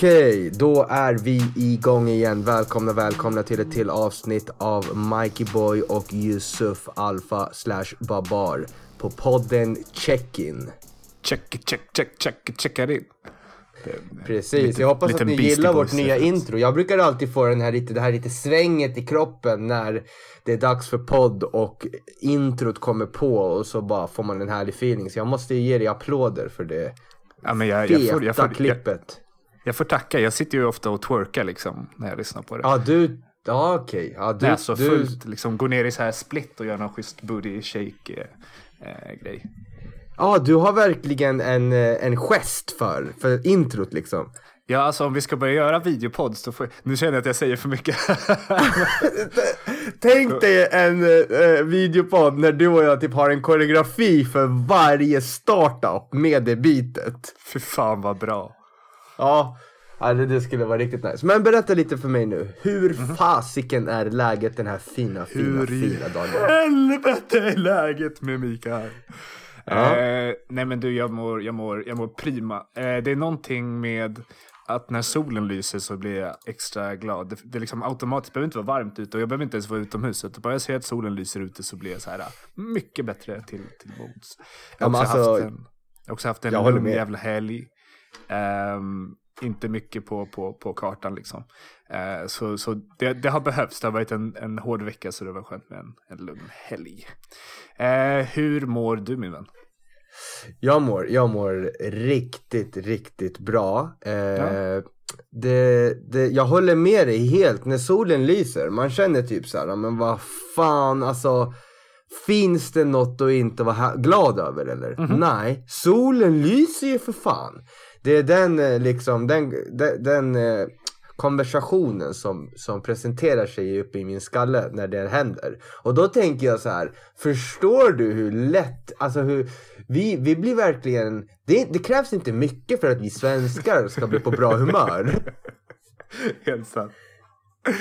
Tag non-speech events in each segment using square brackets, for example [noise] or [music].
Okej, då är vi igång igen. Välkomna, välkomna till ett till avsnitt av Mikey Boy och Yusuf Alfa slash Babar på podden Check-In. Check, check, check, check, checkar in. Precis, Lite- jag hoppas att ni gillar vårt nya intro. Jag brukar alltid få den här lite, det här lite svänget i kroppen när det är dags för podd och introt kommer på och så bara får man en härlig feeling. Så jag måste ge dig applåder för det Ja, men jag, jag, får, jag, får, klippet. Jag får tacka. Jag sitter ju ofta och twerkar liksom när jag lyssnar på det. Ja, du, ja okej. Ja, du, det är så du, fullt. Liksom, gå ner i så här split och göra någon schysst booty shake eh, eh, grej. Ja, du har verkligen en, eh, en gest för, för introt liksom. Ja, alltså om vi ska börja göra videopods då får. Nu känner jag att jag säger för mycket. [laughs] Tänk dig en eh, videopodd när du och jag typ har en koreografi för varje startup med det bitet. Fy fan vad bra. Ja, det, skulle vara riktigt nice. Men berätta lite för mig nu. Hur fasiken är läget den här fina, fina. Hur i fina dagen? helvete är läget med Mikael? Ja. Eh, nej men du, jag mår, jag mår, jag mår prima. Eh, det är någonting med att när solen lyser så blir jag extra glad. Det, det liksom automatiskt, behöver inte vara varmt ute och jag behöver inte ens vara utomhus. Utan bara jag ser att solen lyser ute så blir jag så här mycket bättre till, till mods. Jag har Ja, också, alltså- haft en, jag har också haft en lugn med. jävla helg. Ehm, inte mycket på, på, på kartan liksom. Eh, så så det, det har behövts. Det har varit en, en hård vecka så det var skönt med en, en lugn helg. Eh, hur mår du min vän? Jag mår, jag mår riktigt, riktigt bra. Eh, Ja. det, det, jag håller med dig helt. När solen lyser, man känner typ så här, men vad fan, alltså. Finns det något att inte vara glad över eller? Mhm. Nej, solen lyser ju för fan. Det är den eh, liksom, den, den, den eh, konversationen som, som presenterar sig uppe i min skalle när det händer. Och då tänker jag så här, förstår du hur lätt, alltså hur, vi, vi blir verkligen, det, det krävs inte mycket för att vi svenskar ska bli på bra [laughs] humör. Helt sant.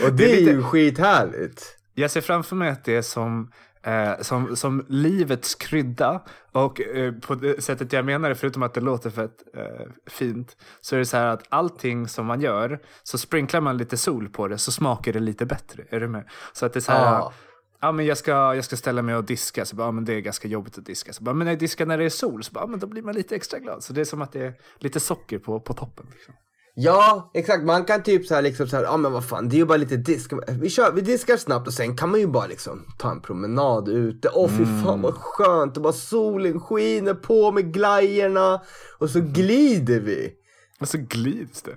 Och det, Det är är lite- ju skithärligt. Jag ser framför mig att det är som, eh, som, som livets krydda. Och eh, på det sättet jag menar det, förutom att det låter fett eh, fint, så är det så här att allting som man gör, så sprinklar man lite sol på det så smakar det lite bättre. Är du med? Så att det är så här, Ja. ja. men jag, ska, jag ska ställa mig och diska, så bara, ja, men det är ganska jobbigt att diska. Så bara, men när jag diskar när det är sol, så bara, ja, men då blir man lite extra glad. Så det är som att det är lite socker på, på toppen. Liksom. Ja, exakt. Man kan typ så här liksom så här, ja men vad fan, det är ju bara lite disk. Vi, kör, vi diskar snabbt och sen kan man ju bara liksom ta en promenad ute. Åh fy fan vad skönt, och bara solen skiner på med glajjorna och så glider vi. Och så glids det.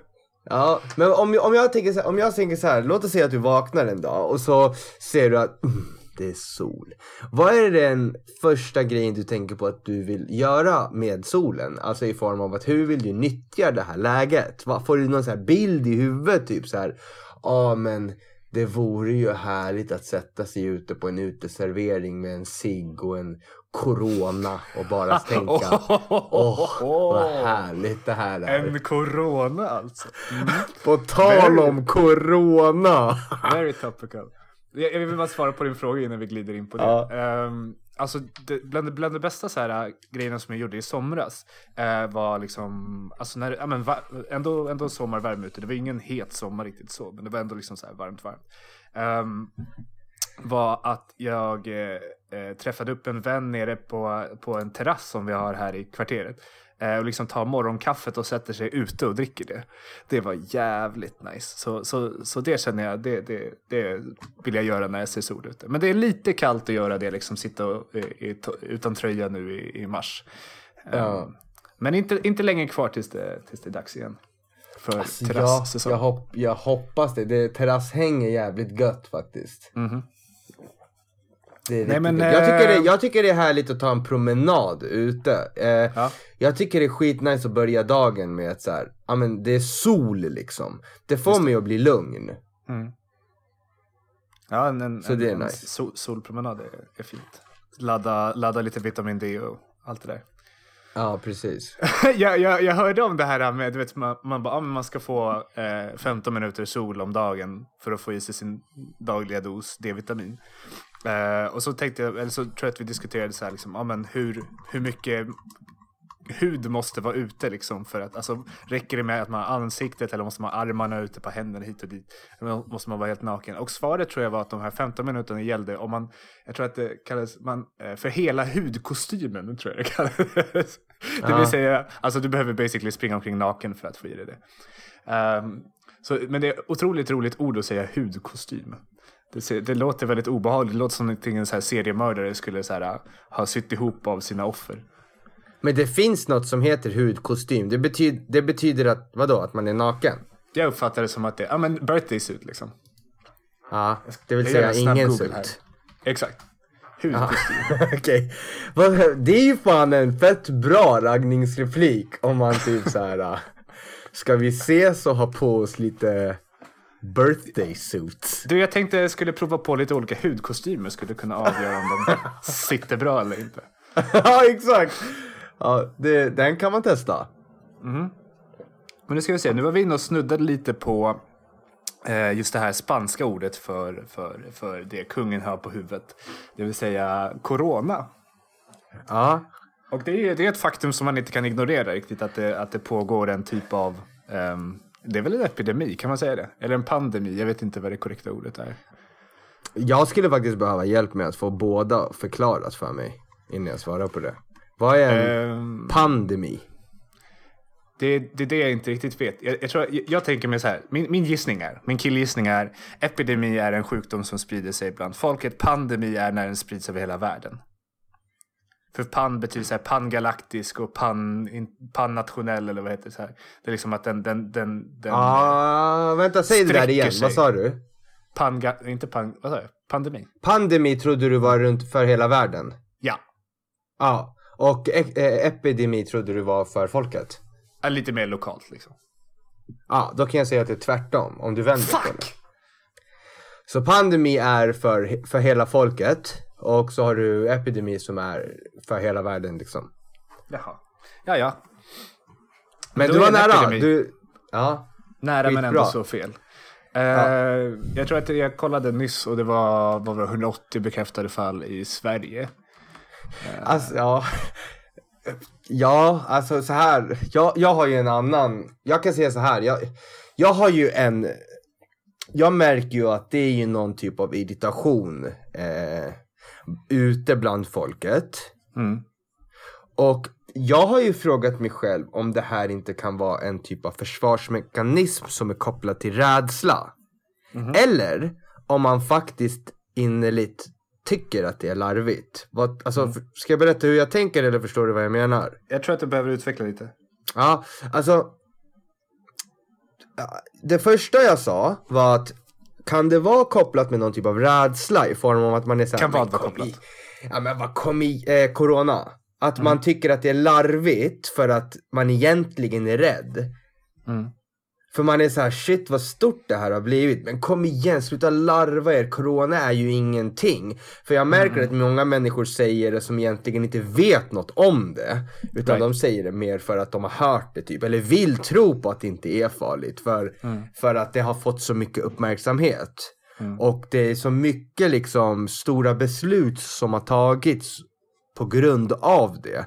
Ja, men om, om jag tänker så här, om jag tänker så här, låt oss säga att du vaknar en dag och så ser du att mm, är sol. Vad är den första grejen du tänker på att du vill göra med solen? Alltså i form av att hur vill du nyttja det här läget? Får du någon så här bild i huvudet typ så här, ja men det vore ju härligt att sätta sig ute på en uteservering med en cigg och en corona och bara tänka [laughs] Åh, vad härligt det här är. En corona alltså. På tal om corona. Very topical. Jag, jag vill bara svara på din fråga innan vi glider in på det. Ja. Ehm, alltså, det, bland, det- bland de bästa så här, äh, grejerna som jag gjorde i somras eh, var liksom, alltså när, ja, men, va, ändå, ändå sommarvärme ute. Det var ingen het sommar riktigt så, men det var ändå liksom så här varmt, varmt. Ehm, var att jag eh, eh, träffade upp en vän nere på, på en terrass som vi har här i kvarteret. Eh, och liksom tar morgonkaffet och sätter sig ute och dricker det. Det var jävligt nice. Så, så, så det känner jag, det, det, det vill jag göra när jag ser sol ute. Men det är lite kallt att göra det, liksom sitta och, i, i, utan tröja nu i, i mars. Eh, Ja. Men inte, inte länge kvar tills det, tills det är dags igen. För Ja, terrassäsong. jag, hopp, jag hoppas det. det terrasshäng är jävligt gött faktiskt. Det är Nej, men, jag, tycker det, eh, jag tycker det är härligt att ta en promenad ute. Eh, Ja. Jag tycker det är skitnice att börja dagen med att så här, ja men det är sol liksom. Det får mig att bli lugn. Mm. Ja, en, en, Så det är en nice. sol, solpromenad är, är fint. Ladda, ladda lite vitamin D och allt det där. Ja precis. [laughs] jag, jag, jag hörde om det här med, du vet, man, man, bara, men man ska få eh, 15 minuter sol om dagen för att få i sig sin dagliga dos D-vitamin. Eh, och så tänkte jag, eller så tror jag att vi diskuterade så här, liksom, ja, men hur, hur mycket hud måste vara ute liksom för att, alltså räcker det med att man har ansiktet eller måste man ha armarna ute på händerna hit och dit? Eller måste man vara helt naken? Och svaret tror jag var att de här 15 minuterna gällde om man, jag tror att det kallades man, eh, för hela hudkostymen, tror jag det kallades. Det Ja. vill säga, alltså du behöver basically springa omkring naken för att få i dig det. Ehm, så, men det är otroligt roligt ord att säga hudkostym. Det, ser, det låter väldigt obehagligt, det låter som någonting en så här seriemördare skulle så här, ha sytt ihop av sina offer. Men det finns något som heter hudkostym. Det, betyder, det betyder att, vadå, att man är naken? Jag uppfattar det som att det är, ja men birthday suit liksom. Ja, det vill säga ingen suit. Exakt. Hudkostym. [laughs] Okej. Vad- Det är ju fan en fett bra raggningsreplik om man typ så här. [laughs] Ska vi ses och ha på oss lite birthday suits? Du, jag tänkte jag skulle prova på lite olika hudkostymer. Skulle kunna avgöra om de [laughs] sitter bra eller inte. ja, exakt. Ja, det, den kan man testa. Men nu ska vi se, nu var vi inne och snuddade lite på eh, just det här spanska ordet för, för, för det kungen har på huvudet. Det vill säga corona. Ja, Och det är, det är ett faktum som man inte kan ignorera riktigt, att det, att det pågår en typ av, ehm, det är väl en epidemi, kan man säga det? Eller en pandemi, jag vet inte vad det korrekta ordet är. jag skulle faktiskt behöva hjälp med att få båda förklarat för mig innan jag svarar på det. Vad är en Ehm, pandemi? det, det är det jag inte riktigt vet. Jag, jag, tror, jag, jag tänker mig så här, min, min gissning är, min killgissning är, epidemi är en sjukdom som sprider sig bland folket, pandemi är när den sprids över hela världen. För pan betyder så här pangalaktisk och pan, pannationell eller vad heter det så här. Det är liksom att den, den, den, den Ah, vänta, säg det där igen. sig. Vad sa du? panga, inte pan, vad sa jag? Pandemi. Pandemi trodde du var runt för hela världen? Ja, Ja. Och e- eh, epidemi trodde du var för folket? Ja, lite mer lokalt liksom. Ja, då kan jag säga att det är tvärtom. Om du vänder på det. Fuck! Så pandemi är för, för hela folket. Och så har du epidemi som är för hela världen liksom. Jaha. Ja, ja. Men Då du var nära. epidemi. Du, ja. Nära men ändå så fel. Eh, Jag tror att jag kollade nyss och det var, var det, 180 bekräftade fall i Sverige. Alltså, ja. Ja, alltså så här. Jag, jag har ju en annan. Jag kan säga så här. Jag, jag har ju en. Jag märker ju att det är ju någon typ av irritation eh, ute bland folket. Mm. Och jag har ju frågat mig själv om det här inte kan vara en typ av försvarsmekanism som är kopplad till rädsla. Eller om man faktiskt innerligt tycker att det är larvigt. Vad, alltså, f- Ska jag berätta hur jag tänker eller förstår du vad jag menar? Jag tror att du behöver utveckla lite. Ja, alltså. Det första jag sa var att kan det vara kopplat med någon typ av rädsla i form av att man är såhär Kan vad "Men vara kopplat?" i- Ja men vad kom i, eh, corona. Att Mm. man tycker att det är larvigt för att man egentligen är rädd. Mm. För man är så här, shit vad stort det här har blivit. Men kom igen, sluta larva er. Corona är ju ingenting. För jag märker Mm. att många människor säger det som egentligen inte vet något om det. Utan Right. de säger det mer för att de har hört det typ. Eller vill tro på att det inte är farligt. För, Mm. för att det har fått så mycket uppmärksamhet. Och det är så mycket liksom stora beslut som har tagits på grund av det.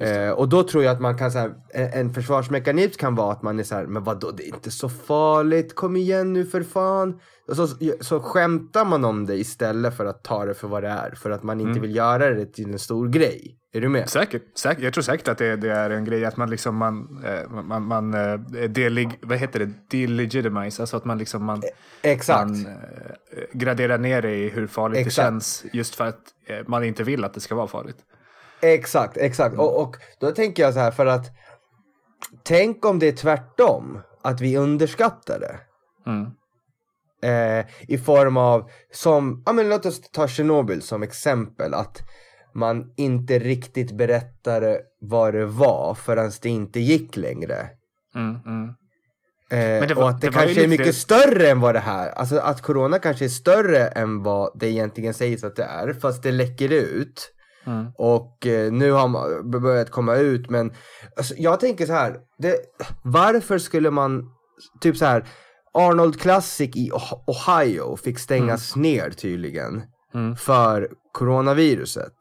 Eh, och då tror jag att man kan så här, en, försvarsmekanism kan vara att man är så här, men vadå det är inte så farligt, kom igen nu för fan. Och så, så skämtar man om det istället för att ta det för vad det är. För att man inte vill göra det till en stor grej. Är du med? Säkert, säkert. Jag tror säkert att det, det är en grej att man liksom man, eh, man, man eh, delig, vad heter det, delegitimize, alltså att man liksom man, Exakt. man eh, graderar ner det i hur farligt Exakt. det känns just för att man inte vill att det ska vara farligt. Exakt, exakt. Och, och då tänker jag så här för att tänk om det är tvärtom. Att vi underskattar det. Mm. Eh, I form av, som, ja men låt oss ta Tjernobyl som exempel. Att man inte riktigt berättade vad det var förrän det inte gick längre. Mm, mm. Eh, det var- och att det, det kanske är mycket större än vad det här, alltså att corona kanske är större än vad det egentligen sägs att det är, fast det läcker ut. Mm. Och eh, nu har man börjat komma ut, men alltså, jag tänker så här, det, varför skulle man, typ så här, Arnold Classic i Oh- Ohio fick stängas ner tydligen Mm. för coronaviruset.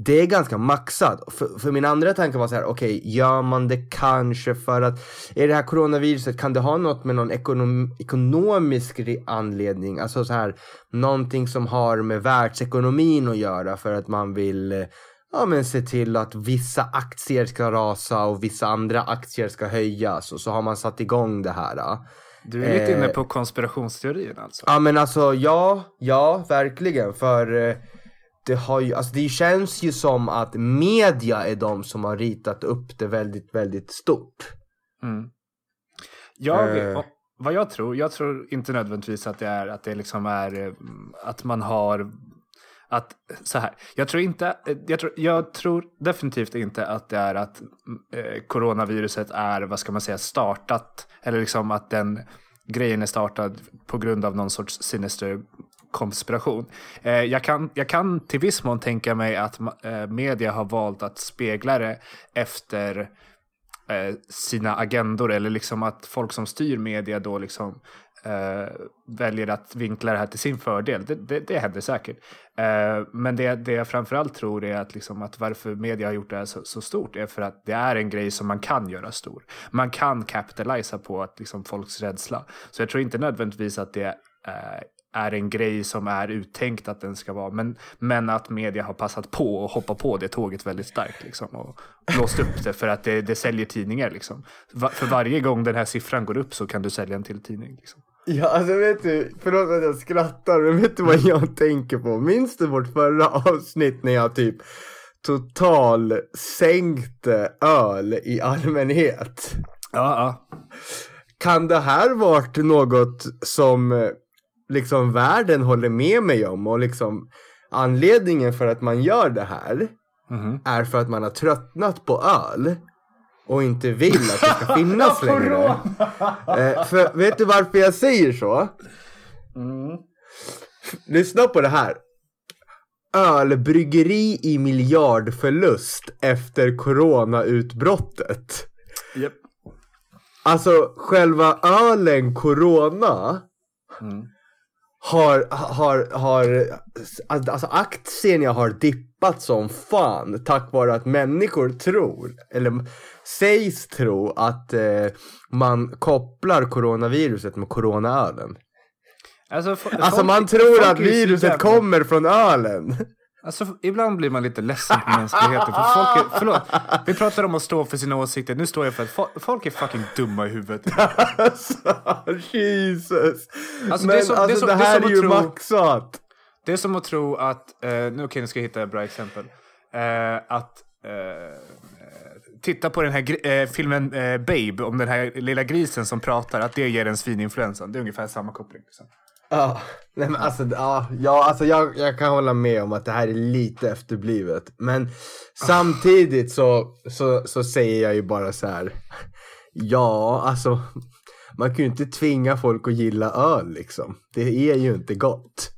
Det är ganska maxat. För, för min andra tanke var så här, okej, okay, gör man det kanske för att, är det här coronaviruset, kan det ha något med någon ekonom, ekonomisk anledning? Alltså så här, någonting som har med världsekonomin att göra för att man vill eh, ja, men se till att vissa aktier ska rasa och vissa andra aktier ska höjas och så har man satt igång det här. Du är lite eh, inne på konspirationsteorin alltså? Ja men alltså ja, ja verkligen för eh, det, har ju, alltså det känns ju som att media är de som har ritat upp det väldigt, väldigt stort. Mm. Jag, uh. vad jag tror, jag tror inte nödvändigtvis att det är att det liksom är eh, att man har att så här, jag tror inte, jag tror, jag tror definitivt inte att det är att eh, coronaviruset är, vad ska man säga, startat eller liksom att den grejen är startad på grund av någon sorts sinister konspiration. Eh, jag, kan, jag kan till viss mån tänka mig att eh, media har valt att spegla det efter eh, sina agendor eller liksom att folk som styr media då liksom eh, väljer att vinkla det här till sin fördel. Det, det, det händer säkert. Eh, men det, det jag framförallt tror är att, liksom, att varför media har gjort det här så, så, stort är för att det är en grej som man kan göra stor. Man kan capitalisa på att, liksom, folks rädsla. Så jag tror inte nödvändigtvis att det eh, är en grej som är uttänkt att den ska vara. Men, men att media har passat på och hoppat på det tåget väldigt starkt liksom, och blåst upp det för att det, det säljer tidningar. Liksom. För varje gång den här siffran går upp så kan du sälja en till tidning. Liksom. Ja, alltså vet du, förlåt att jag skrattar, men vet du vad jag tänker på? Minns du vårt förra avsnitt när jag typ total sänkte öl i allmänhet? Ja, ja. Kan det här varit något som liksom världen håller med mig om och liksom anledningen för att man gör det här mm. är för att man har tröttnat på öl och inte vill att det ska [laughs] finnas längre. eh, för vet du varför jag säger så? Mm. Lyssna på det här. Ölbryggeri i miljardförlust efter coronautbrottet. Yep. Alltså själva ölen corona mm har, har, har, alltså aktierna har dippat som fan tack vare att människor tror, eller sägs tro att eh, man kopplar coronaviruset med coronaölen. Alltså, alltså man tror att viruset kommer från ölen. Alltså, ibland blir man lite ledsen på mänskligheten. För folk är, förlåt, vi pratar om att stå för sina åsikter. Nu står jag för att folk är fucking dumma i huvudet. [laughs] alltså, Jesus. Alltså, Men det, som, alltså, det, det här det är, är ju tro, maxat. Det är som att tro att, eh, nu, okay, nu ska jag hitta ett bra exempel. Eh, att eh, titta på den här eh, filmen eh, Babe om den här lilla grisen som pratar, att det ger en svininfluensa. Det är ungefär samma koppling. Liksom. Ja, nej men alltså, ja, ja, alltså jag, jag kan hålla med om att det här är lite efterblivet. Men samtidigt så, så, så säger jag ju bara så här. Ja, alltså man kan ju inte tvinga folk att gilla öl liksom. Det är ju inte gott.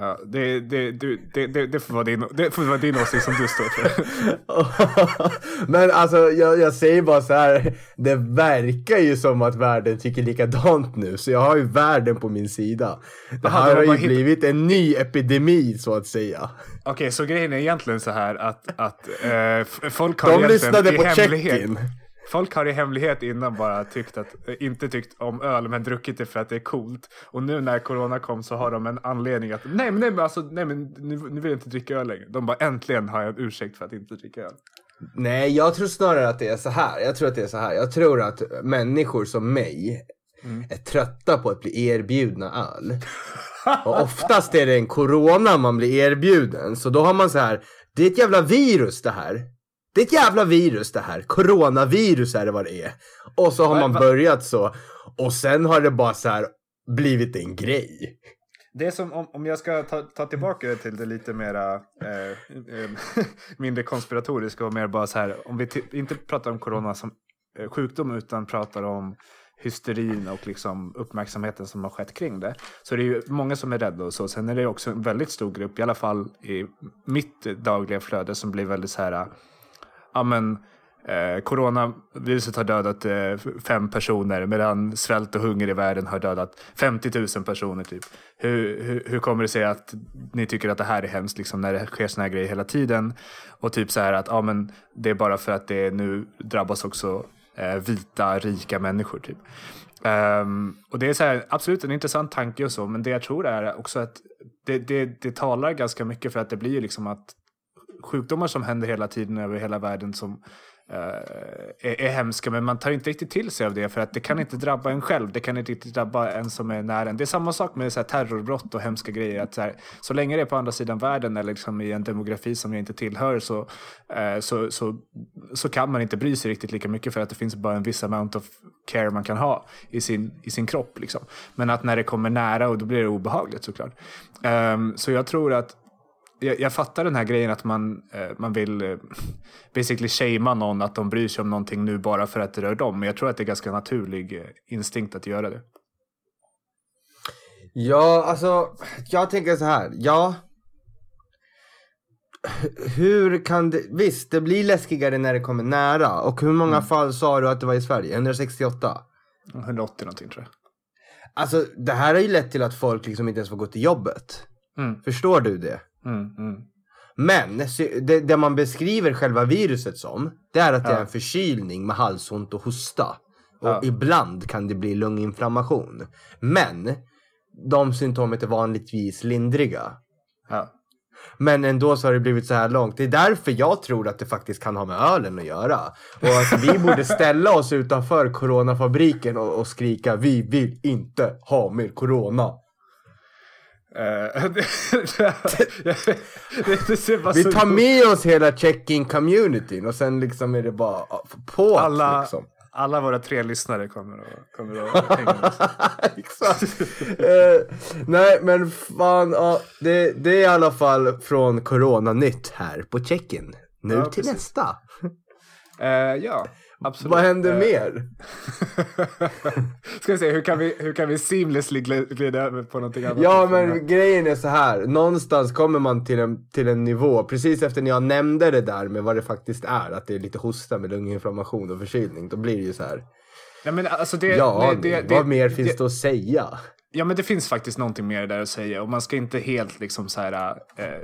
Ja, det, det, det, det, det, får vara din, det får vara din åsikt som du står för. [laughs] Men alltså jag, jag säger bara så här. Det verkar ju som att världen tycker likadant nu. Så jag har ju världen på min sida. Det Aha, här har ju hitt... blivit en ny epidemi så att säga. Okej, okay, så grejen är egentligen så här att, att eh, folk har De lyssnade på check-in. Folk har i hemlighet innan bara tyckt att, eh, inte tyckt om öl men druckit det för att det är coolt. Och nu när corona kom så har de en anledning att nej men, nej, men, alltså, nej, men nu, nu vill jag inte dricka öl längre. De bara äntligen har jag en ursäkt för att inte dricka öl. Nej, jag tror snarare att det är så här. Jag tror att det är så här. Jag tror att människor som mig mm. är trötta på att bli erbjudna öl. Och oftast är det en corona man blir erbjuden. Så då har man så här, det är ett jävla virus det här. Det är ett jävla virus det här. Coronavirus är det vad det är. Och så har man börjat så. Och sen har det bara så här blivit en grej. Det är som om, om jag ska ta, ta tillbaka det till det lite mera eh, eh, [laughs] mindre konspiratoriska och mer bara så här. Om vi inte pratar om corona som eh, sjukdom utan pratar om hysterin och liksom uppmärksamheten som har skett kring det. Så det är ju många som är rädda och så. Sen är det också en väldigt stor grupp, i alla fall i mitt dagliga flöde, som blir väldigt så här ja men, eh, coronaviruset har dödat eh, fem personer medan svält och hunger i världen har dödat 50 000 personer. Typ. Hur, hur, hur kommer det sig att ni tycker att det här är hemskt liksom, när det sker såna här grejer hela tiden? Och typ så här att ja, men det är bara för att det nu drabbas också eh, vita, rika människor. Typ. Um, och det är så här, absolut en intressant tanke och så, men det jag tror är också att det, det, det talar ganska mycket för att det blir liksom att sjukdomar som händer hela tiden över hela världen som eh, är, är hemska, men man tar inte riktigt till sig av det för att det kan inte drabba en själv. Det kan inte riktigt drabba en som är nära en. Det är samma sak med så här, terrorbrott och hemska grejer. Att så, här, så länge det är på andra sidan världen eller liksom i en demografi som jag inte tillhör så, uh, så, så, så kan man inte bry sig riktigt lika mycket för att det finns bara en viss amount of care man kan ha i sin, i sin kropp. Liksom. Men att när det kommer nära och då blir det obehagligt såklart. Um, så jag tror att jag, jag, fattar den här grejen att man, eh, man vill eh, basically shamea någon att de bryr sig om någonting nu bara för att det rör dem. Men jag tror att det är ganska naturlig eh, instinkt att göra det. Ja, alltså jag tänker så här. Ja. Hur kan det, visst det blir läskigare när det kommer nära. Och hur många mm. fall sa du att det var i Sverige? 168? 180 någonting tror jag. Alltså det här har ju lett till att folk liksom inte ens får gå till jobbet. Mm. Förstår du det? Mm, mm. Men det, det, man beskriver själva viruset som, det är att ja. det är en förkylning med halsont och hosta. Och ja. ibland kan det bli lunginflammation. Men de symptomen är vanligtvis lindriga. Ja. Men ändå så har det blivit så här långt. Det är därför jag tror att det faktiskt kan ha med ölen att göra. Och att vi [laughs] borde ställa oss utanför coronafabriken och, och skrika vi vill inte ha mer corona. Uh, [laughs] vi tar med oss hela check-in communityn och sen liksom är det bara på. Alla, liksom. alla våra tre lyssnare kommer att, kommer att [laughs] hänga med oss. Exakt. uh, nej men fan, uh, det, det är i alla fall från Corona Nytt här på check-in. Nu ja, till precis. nästa. Uh, ja. Absolut. Vad händer uh, mer? [laughs] Ska vi se, hur kan vi, hur kan vi seamlessly glida över på någonting annat? Ja, men grejen är så här. Någonstans kommer man till en, till en nivå, precis efter när jag nämnde det där med vad det faktiskt är, att det är lite hosta med lunginflammation och förkylning, då blir det ju så här. Ja, men alltså det, ja, det, det, vad mer finns det att säga? Ja men det finns faktiskt någonting mer där att säga och man ska inte helt liksom så här eh, eh,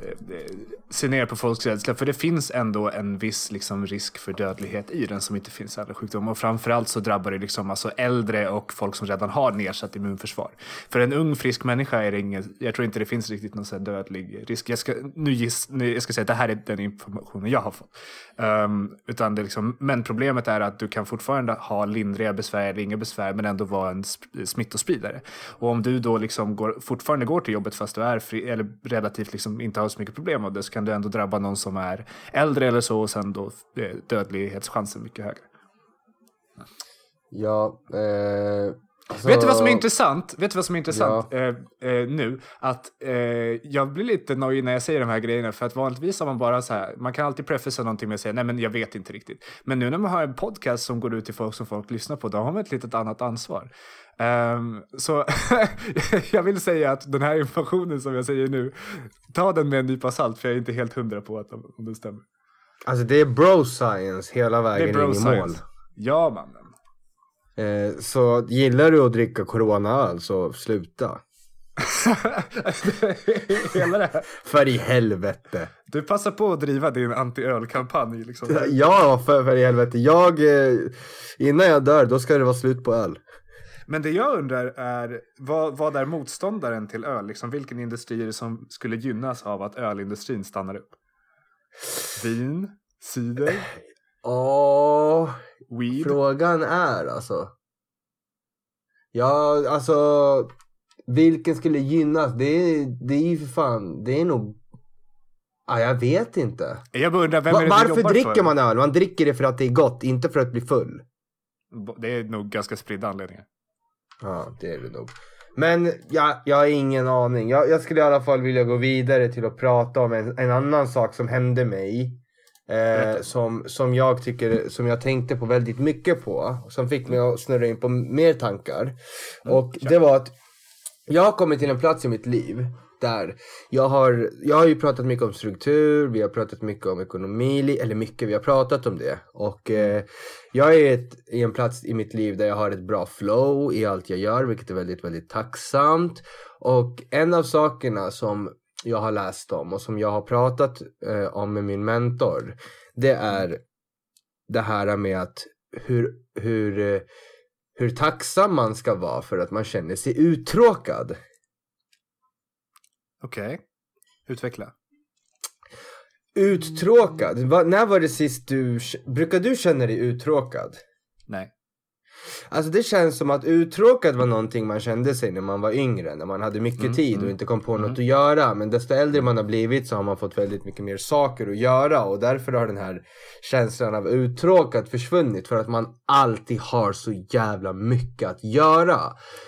se ner på folks rädsla för det finns ändå en viss liksom risk för dödlighet i den som inte finns i andra sjukdomar och framförallt så drabbar det liksom alltså äldre och folk som redan har nedsatt immunförsvar. För en ung frisk människa är det ingen, jag tror inte det finns riktigt någon så dödlig risk. Jag ska, nu giss, nu, jag ska säga att det här är den informationen jag har fått. Um, utan det liksom, men problemet är att du kan fortfarande ha lindriga besvär eller inga besvär men ändå vara en smittospridare. Och om du då liksom går, fortfarande går till jobbet fast du är fri, eller relativt liksom inte har så mycket problem av det så kan du ändå drabba någon som är äldre eller så och sen då eh, dödlighetschansen mycket högre. Ja, eh, alltså... Vet du vad som är intressant? Vet du vad som är intressant ja. eh, eh, nu? Att eh, jag blir lite nojig när jag säger de här grejerna för att vanligtvis har man bara så här, man kan alltid prefacea någonting med att säga nej men jag vet inte riktigt. Men nu när man har en podcast som går ut till folk som folk lyssnar på, då har man ett litet annat ansvar. Um, så [laughs] jag vill säga att den här informationen som jag säger nu, ta den med en nypa salt för jag är inte helt hundra på att om det stämmer. Alltså det är bro science hela vägen in i mål. Ja mannen. Eh, så gillar du att dricka coronaöl så sluta. [laughs] Hela det här. För i helvete. Du passar på att driva din anti-ölkampanj. Liksom. [laughs] Ja, för, för i helvete. Jag, eh, innan jag dör, då ska det vara slut på öl. Men det jag undrar är, vad, vad är motståndaren till öl? Liksom, vilken industri är det som skulle gynnas av att ölindustrin stannar upp? Vin? Cider? [laughs] Åh, Weed? frågan är alltså. Ja, alltså. Vilken skulle gynnas? Det är, det är ju för fan, det är nog Ah, jag vet inte. Jag undrar, vem är det Varför dricker för? man öl? Man dricker det för att det är gott, inte för att bli full. Det är nog ganska spridda anledningar. Ja, det är det nog. Men ja, jag har ingen aning. Jag, jag, skulle i alla fall vilja gå vidare till att prata om en, en annan sak som hände mig. Eh, som, som jag tycker, som jag tänkte på väldigt mycket på. Som fick mig att snurra in på mer tankar. Mm, och det var att jag har kommit till en plats i mitt liv där. Jag har, jag har ju pratat mycket om struktur, vi har pratat mycket om ekonomi, eller mycket, vi har pratat om det. Och eh, jag är ett, i en plats i mitt liv där jag har ett bra flow i allt jag gör, vilket är väldigt, väldigt tacksamt. Och en av sakerna som jag har läst om och som jag har pratat eh, om med min mentor, det är det här med att hur, hur, eh, hur tacksam man ska vara för att man känner sig uttråkad. Okej. Okay. Utveckla. Uttråkad? Va, när var det sist du... Brukar du känna dig uttråkad? Nej. Alltså det känns som att uttråkad var någonting man kände sig när man var yngre, när man hade mycket mm, tid och mm, inte kom på mm. något att göra. Men desto äldre man har blivit så har man fått väldigt mycket mer saker att göra och därför har den här känslan av uttråkad försvunnit för att man alltid har så jävla mycket att göra.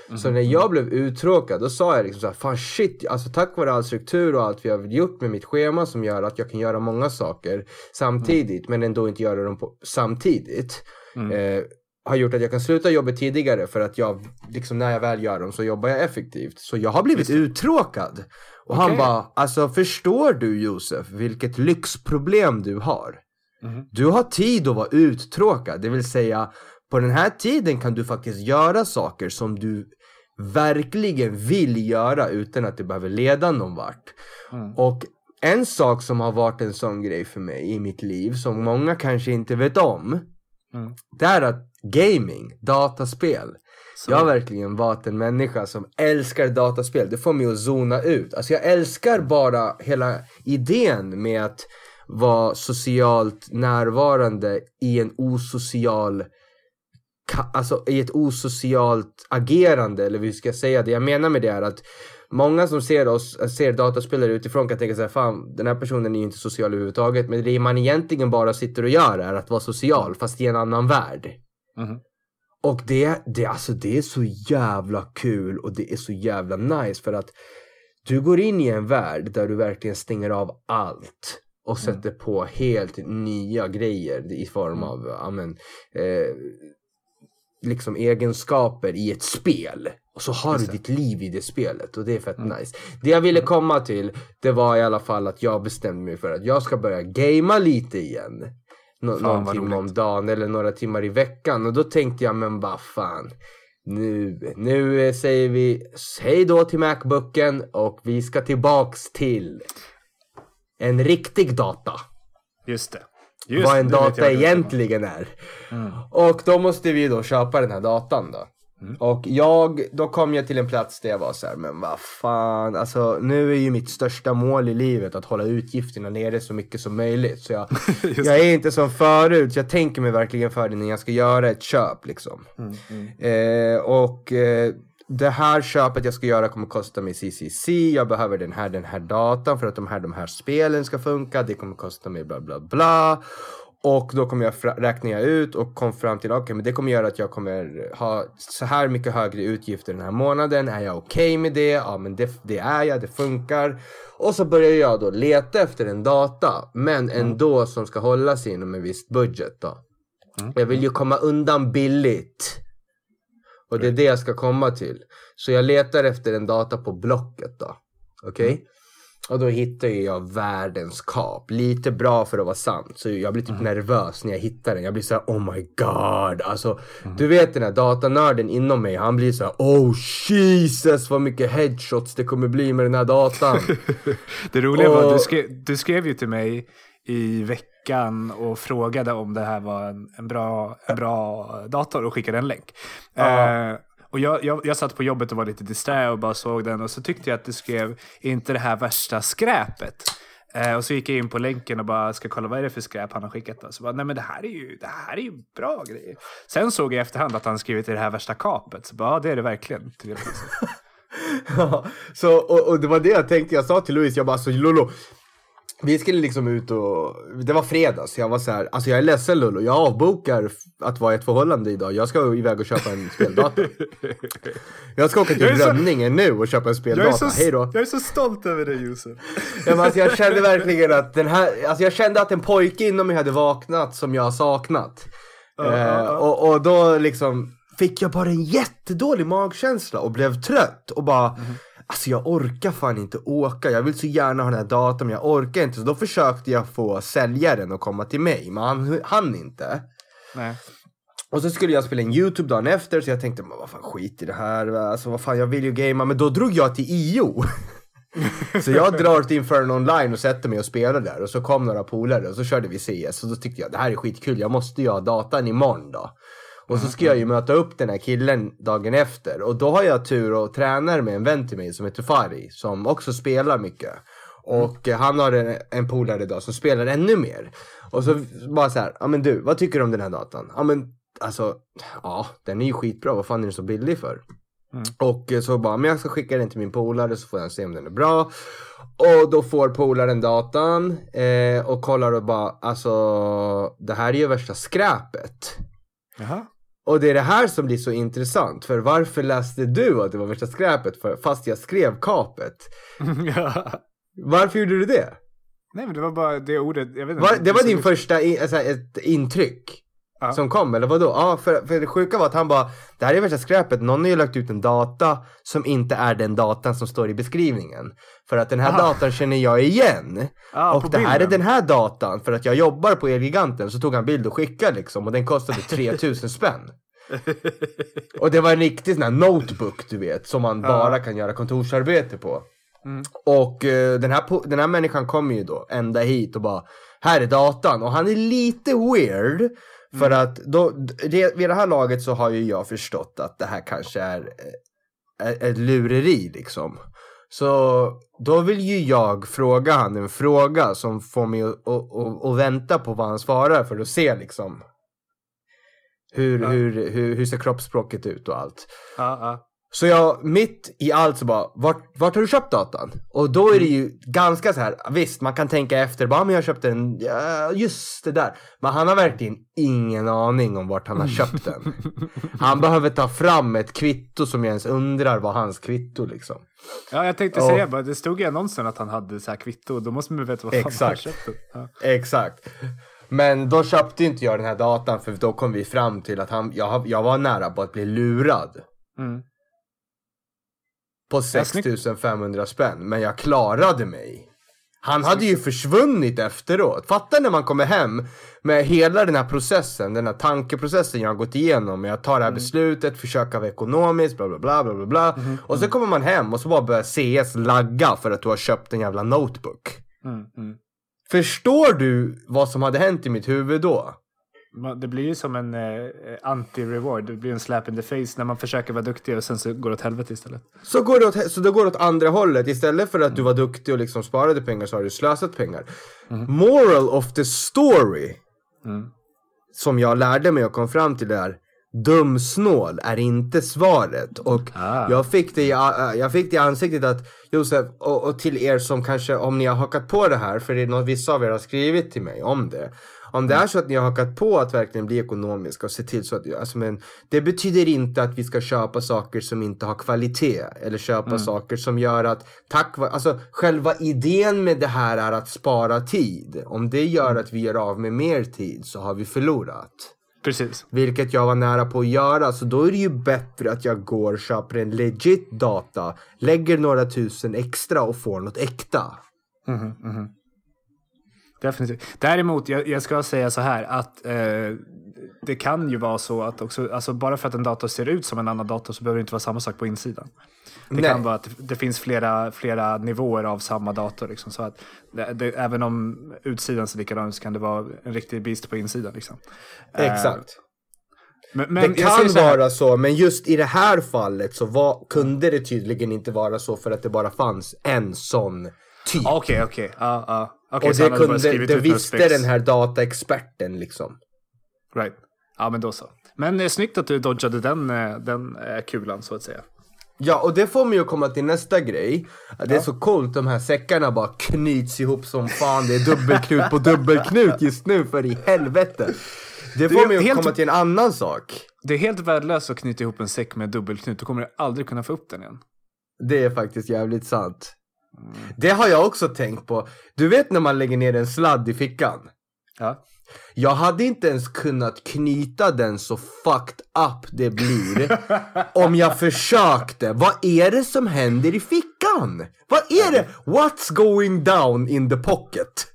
Mm. Så när jag blev uttråkad då sa jag liksom såhär, fan shit, alltså tack vare all struktur och allt vi har gjort med mitt schema som gör att jag kan göra många saker samtidigt men ändå inte göra dem på, samtidigt. Mm. Eh, har gjort att jag kan sluta jobbet tidigare för att jag, liksom när jag väl gör dem så jobbar jag effektivt. Så jag har blivit uttråkad. Och okay. han bara, alltså förstår du Josef vilket lyxproblem du har? Mm. Du har tid att vara uttråkad, det vill säga på den här tiden kan du faktiskt göra saker som du verkligen vill göra utan att det behöver leda någon vart. Mm. Och en sak som har varit en sån grej för mig i mitt liv som många kanske inte vet om. Mm. Det är att gaming, dataspel. Så. Jag har verkligen varit en människa som älskar dataspel. Det får mig att zona ut. Alltså jag älskar bara hela idén med att vara socialt närvarande i en osocial Alltså i ett osocialt agerande eller hur ska jag säga det? Jag menar med det är att Många som ser oss, ser dataspelare utifrån kan tänka sig fan den här personen är ju inte social överhuvudtaget. Men det man egentligen bara sitter och gör är att vara social fast i en annan värld. Mm. Och det, det, alltså, det är så jävla kul och det är så jävla nice för att du går in i en värld där du verkligen stänger av allt och mm. sätter på helt nya grejer i form mm. av amen, eh, liksom egenskaper i ett spel. Och så har du ditt liv i det spelet och det är fett mm. nice. Det jag ville komma till, det var i alla fall att jag bestämde mig för att jag ska börja gamea lite igen. Nå någon timme om dagen eller några timmar i veckan. Och då tänkte jag, men vad fan. Nu, nu säger vi hej då till Macbooken och vi ska tillbaks till en riktig data. Just det. Just, vad en data egentligen är. Mm. Och då måste vi då köpa den här datan då. Mm. Och jag, då kom jag till en plats där jag var så här, men vad fan, alltså nu är ju mitt största mål i livet att hålla utgifterna nere så mycket som möjligt. Så jag, [laughs] jag är inte som förut, så jag tänker mig verkligen för det när jag ska göra ett köp liksom. Mm, mm. Eh, och eh, det här köpet jag ska göra kommer kosta mig CCC, jag behöver den här, den här datan för att de här, de här spelen ska funka, det kommer kosta mig bla bla bla. Och då kommer jag räkna ut och kom fram till okej, okay, men det kommer göra att jag kommer ha så här mycket högre utgifter den här månaden. Är jag okej okay med det? Ja, men det, det, är jag, det funkar. Och så börjar jag då leta efter en data, men mm. ändå mm. som ska hålla sig inom en viss budget då. Mm. Jag vill ju komma undan billigt. Och det är det jag ska komma till. Så jag letar efter en data på Blocket då. Okej? Okay? Mm. Och då hittar jag världens kap. Lite bra för att vara sant. Så jag blir typ mm. nervös när jag hittar den. Jag blir såhär oh my god. Alltså, mm. du vet den här datanörden inom mig. Han blir såhär oh Jesus vad mycket headshots det kommer bli med den här datan. [laughs] det roliga och... var du skrev, du skrev ju till mig i veckan och frågade om det här var en, en bra, en bra dator och skickade en länk. Uh. Uh, och jag, jag, jag satt på jobbet och var lite disträ och bara såg den och så tyckte jag att du skrev inte det här värsta skräpet. Eh, och så gick jag in på länken och bara ska kolla vad är det för skräp han har skickat. Då. Så bara, nej men det här är ju, det här är ju bra grejer. Sen såg jag i efterhand att han skrivit i det här värsta kapet. Så bara, ja det är det verkligen. [laughs] ja, så, och, och, det var det jag tänkte, jag sa till Louise, jag bara så Lolo, vi skulle liksom ut och, det var fredag så jag var så här, alltså jag är ledsen Lullo, jag avbokar att vara i ett förhållande idag. Jag ska iväg och köpa en speldator. [laughs] Jag ska åka till Rönningen nu och köpa en speldata, hej då. Jag är så stolt över dig Josef. Ja, men alltså, jag kände verkligen att den här, alltså jag kände att en pojke inom mig hade vaknat som jag har saknat. Uh, uh, uh. Eh, och, och då liksom fick jag bara en jättedålig magkänsla och blev trött och bara mm Alltså jag orkar fan inte åka. Jag vill så gärna ha den här datorn men jag orkar inte. Så då försökte jag få säljaren att komma till mig. Men han hann inte. Nej. Och så skulle jag spela en YouTube dagen efter så jag tänkte, men vad fan skit i det här. Alltså vad fan jag vill ju gamea. Men då drog jag till IO. [laughs] så jag drar till Inferno online och sätter mig och spelar där. Och så kom några polare och så körde vi CS. Och då tyckte jag det här är skitkul. Jag måste ju ha datan imorgon då. Och så ska jag ju möta upp den här killen dagen efter. Och då har jag tur och tränar med en vän till mig som heter Fari. Som också spelar mycket. Och eh, han har en, en polare idag som spelar ännu mer. Och så bara så här, ja men du, vad tycker du om den här datan? Ja men alltså, ja den är ju skitbra, vad fan är den så billig för? Och eh, så bara, men jag ska skicka den till min polare så får jag se om den är bra. Och då får polaren datan eh, och kollar och bara, alltså det här är ju värsta skräpet. Jaha. Och det är det här som blir så intressant. För varför läste du att det var värsta skräpet för, fast jag skrev kapet? ja. Varför gjorde du det? Nej men det var bara det ordet, jag vet inte. Var, det var din första in, alltså, ett intryck? Ja. Som kom, eller vadå? Ja, för, för det sjuka var att han bara, det här är värsta skräpet, någon har ju lagt ut en data som inte är den datan som står i beskrivningen. För att den här Aha. datan känner jag igen. Ja, och det här är bilden. den här datan, för att jag jobbar på Elgiganten så tog han bild och skickade liksom och den kostade [laughs] 3000 spänn. Och det var en riktig sån här notebook du vet, som man bara kan göra kontorsarbete på. Mm. Och eh, den, här, den här människan kommer ju då ända hit och bara, här är datan. Och han är lite weird. För att då, det, vid det här laget så har ju jag förstått att det här kanske är eh, ett lureri liksom. Så då vill ju jag fråga han en fråga som får mig att, att, att, att vänta på vad han svarar för att se liksom hur, Ja. hur, hur, hur ser kroppsspråket ut och allt. Ja, ja. Så jag, mitt i allt så bara, vart, vart har du köpt datan? Och då är det ju ganska så här, visst man kan tänka efter, bara men jag köpte den, ja, just det där. Men han har verkligen ingen aning om vart han har köpt den. [laughs] Han behöver ta fram ett kvitto som jag ens undrar var hans kvitto liksom. ja jag tänkte säga bara, det stod i annonsen att han hade så här kvitto, då måste man veta vad fan han Exakt. köpte. Ja. Exakt. Men då köpte inte jag den här datan för då kom vi fram till att han, jag, jag var nära på att bli lurad. Mm. På snyggt. 6500 spänn, men jag klarade mig. Han hade ju försvunnit efteråt. Fatta när man kommer hem med hela den här processen, den här tankeprocessen jag har gått igenom. Jag tar det här beslutet, försöka vara ekonomisk, bla bla bla bla bla bla. Och så kommer man hem och så bara börjar CS lagga för att du har köpt en jävla notebook. Mm, mm. Förstår du vad som hade hänt i mitt huvud då? Det blir ju som en eh, anti-reward, det blir en slap in the face när man försöker vara duktig och sen så går det åt helvete istället. Så går det åt, så då går det åt andra hållet. Istället för att du var duktig och liksom sparade pengar så har du slösat pengar. Moral of the story. Mm. Som jag lärde mig och kom fram till är. Dumsnål är inte svaret. Och Ah. jag, fick det i, jag fick det i ansiktet att Josef, och, och till er som kanske, om ni har hakat på det här, för det är något vissa av er har skrivit till mig om det. Om det är så att ni har hakat på att verkligen bli ekonomiska och se till så att, alltså men, det betyder inte att vi ska köpa saker som inte har kvalitet. Eller köpa saker som gör att, tack vare, alltså själva idén med det här är att spara tid. Om det gör att vi gör av med mer tid så har vi förlorat. Precis. Vilket jag var nära på att göra. Så då är det ju bättre att jag går och köper en legit data. Lägger några tusen extra och får något äkta. Definitivt. Däremot, jag, jag ska säga så här att eh, det kan ju vara så att också, alltså bara för att en dator ser ut som en annan dator så behöver det inte vara samma sak på insidan. Det Nej. kan vara att det, finns flera, flera nivåer av samma dator. Liksom, så att det, det, även om utsidan ser likadan ut så kan det vara en riktig beast på insidan. Liksom. Eh, Exakt. men, men det kan så vara så, men just i det här fallet så var, kunde det tydligen inte vara så för att det bara fanns en sån typ. Ah, Okej, okej. Ja, ja. Okej, och det, kunde, det visste den här dataexperten liksom. Right. Ja, men då så. Men eh, snyggt att du dodgade den, eh, den eh, kulan så att säga. Ja, och det får mig att komma till nästa grej. Det är så coolt, de här säckarna bara knyts ihop som fan. Det är dubbelknut på dubbelknut just nu, för i helvete. Det får mig att helt- komma till en annan sak. Det är helt värdelöst att knyta ihop en säck med dubbelknut. Du kommer aldrig kunna få upp den igen. Det är faktiskt jävligt sant. Det har jag också tänkt på. Du vet när man lägger ner en sladd i fickan? Ja. Jag hade inte ens kunnat knyta den så fucked up det blir [laughs] om jag försökte. Vad är det som händer i fickan? Vad är det? What's going down in the pocket?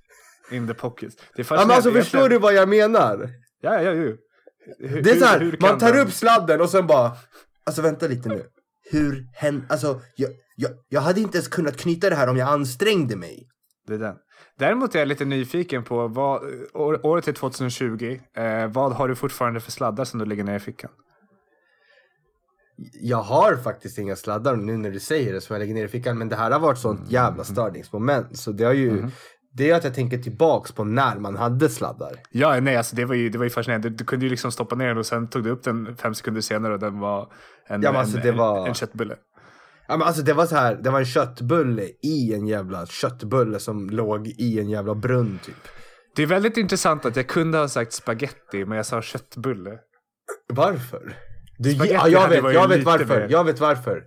In the pockets. Det Ja, men alltså förstår du vad jag menar? Ja, ja, ju. Hur, Det är så här, man tar den- upp sladden och sen bara, alltså vänta lite nu. Hur hände, alltså jag, jag, jag hade inte ens kunnat knyta det här om jag ansträngde mig. Det är den. Däremot är jag lite nyfiken på vad, år, året är 2020. Eh, vad har du fortfarande för sladdar som du lägger ner i fickan? Jag har faktiskt inga sladdar nu när du säger det som jag lägger ner i fickan men det här har varit sånt jävla störningsmoment så det har ju Det är att jag tänker tillbaks på när man hade sladdar. Ja, nej, alltså det var ju, det var ju fascinerande. Du, du kunde ju liksom stoppa ner den och sen tog du upp den fem sekunder senare och den var en, Ja, alltså, en, var- en, köttbulle. Ja men alltså det var så här, det var en köttbulle i en jävla köttbulle som låg i en jävla brunn typ. Det är väldigt intressant att jag kunde ha sagt spaghetti men jag sa köttbulle. Varför? Du, ja, jag vet, jag vet varför. mer- Jag vet varför.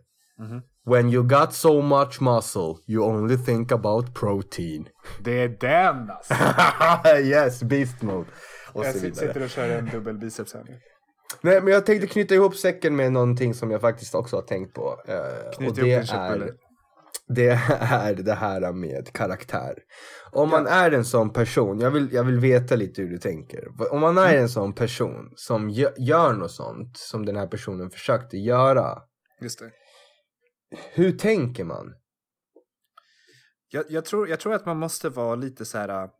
When you got so much muscle you only think about protein. Det är den alltså. [laughs] yes, beast mode. Och Jag sitter och kör en dubbel biceps här nu. Nej men jag tänkte knyta ihop säcken med någonting som jag faktiskt också har tänkt på. eh, Knyt och ihop det din köttbulle. är, det är det här med karaktär. Om man är en sån person, jag vill, jag vill veta lite hur du tänker. Om man är Mm. en sån person som gö- gör något sånt som den här personen försökte göra. Just det. Hur tänker man? Jag, jag, tror, jag tror att man måste vara lite så här... Äh,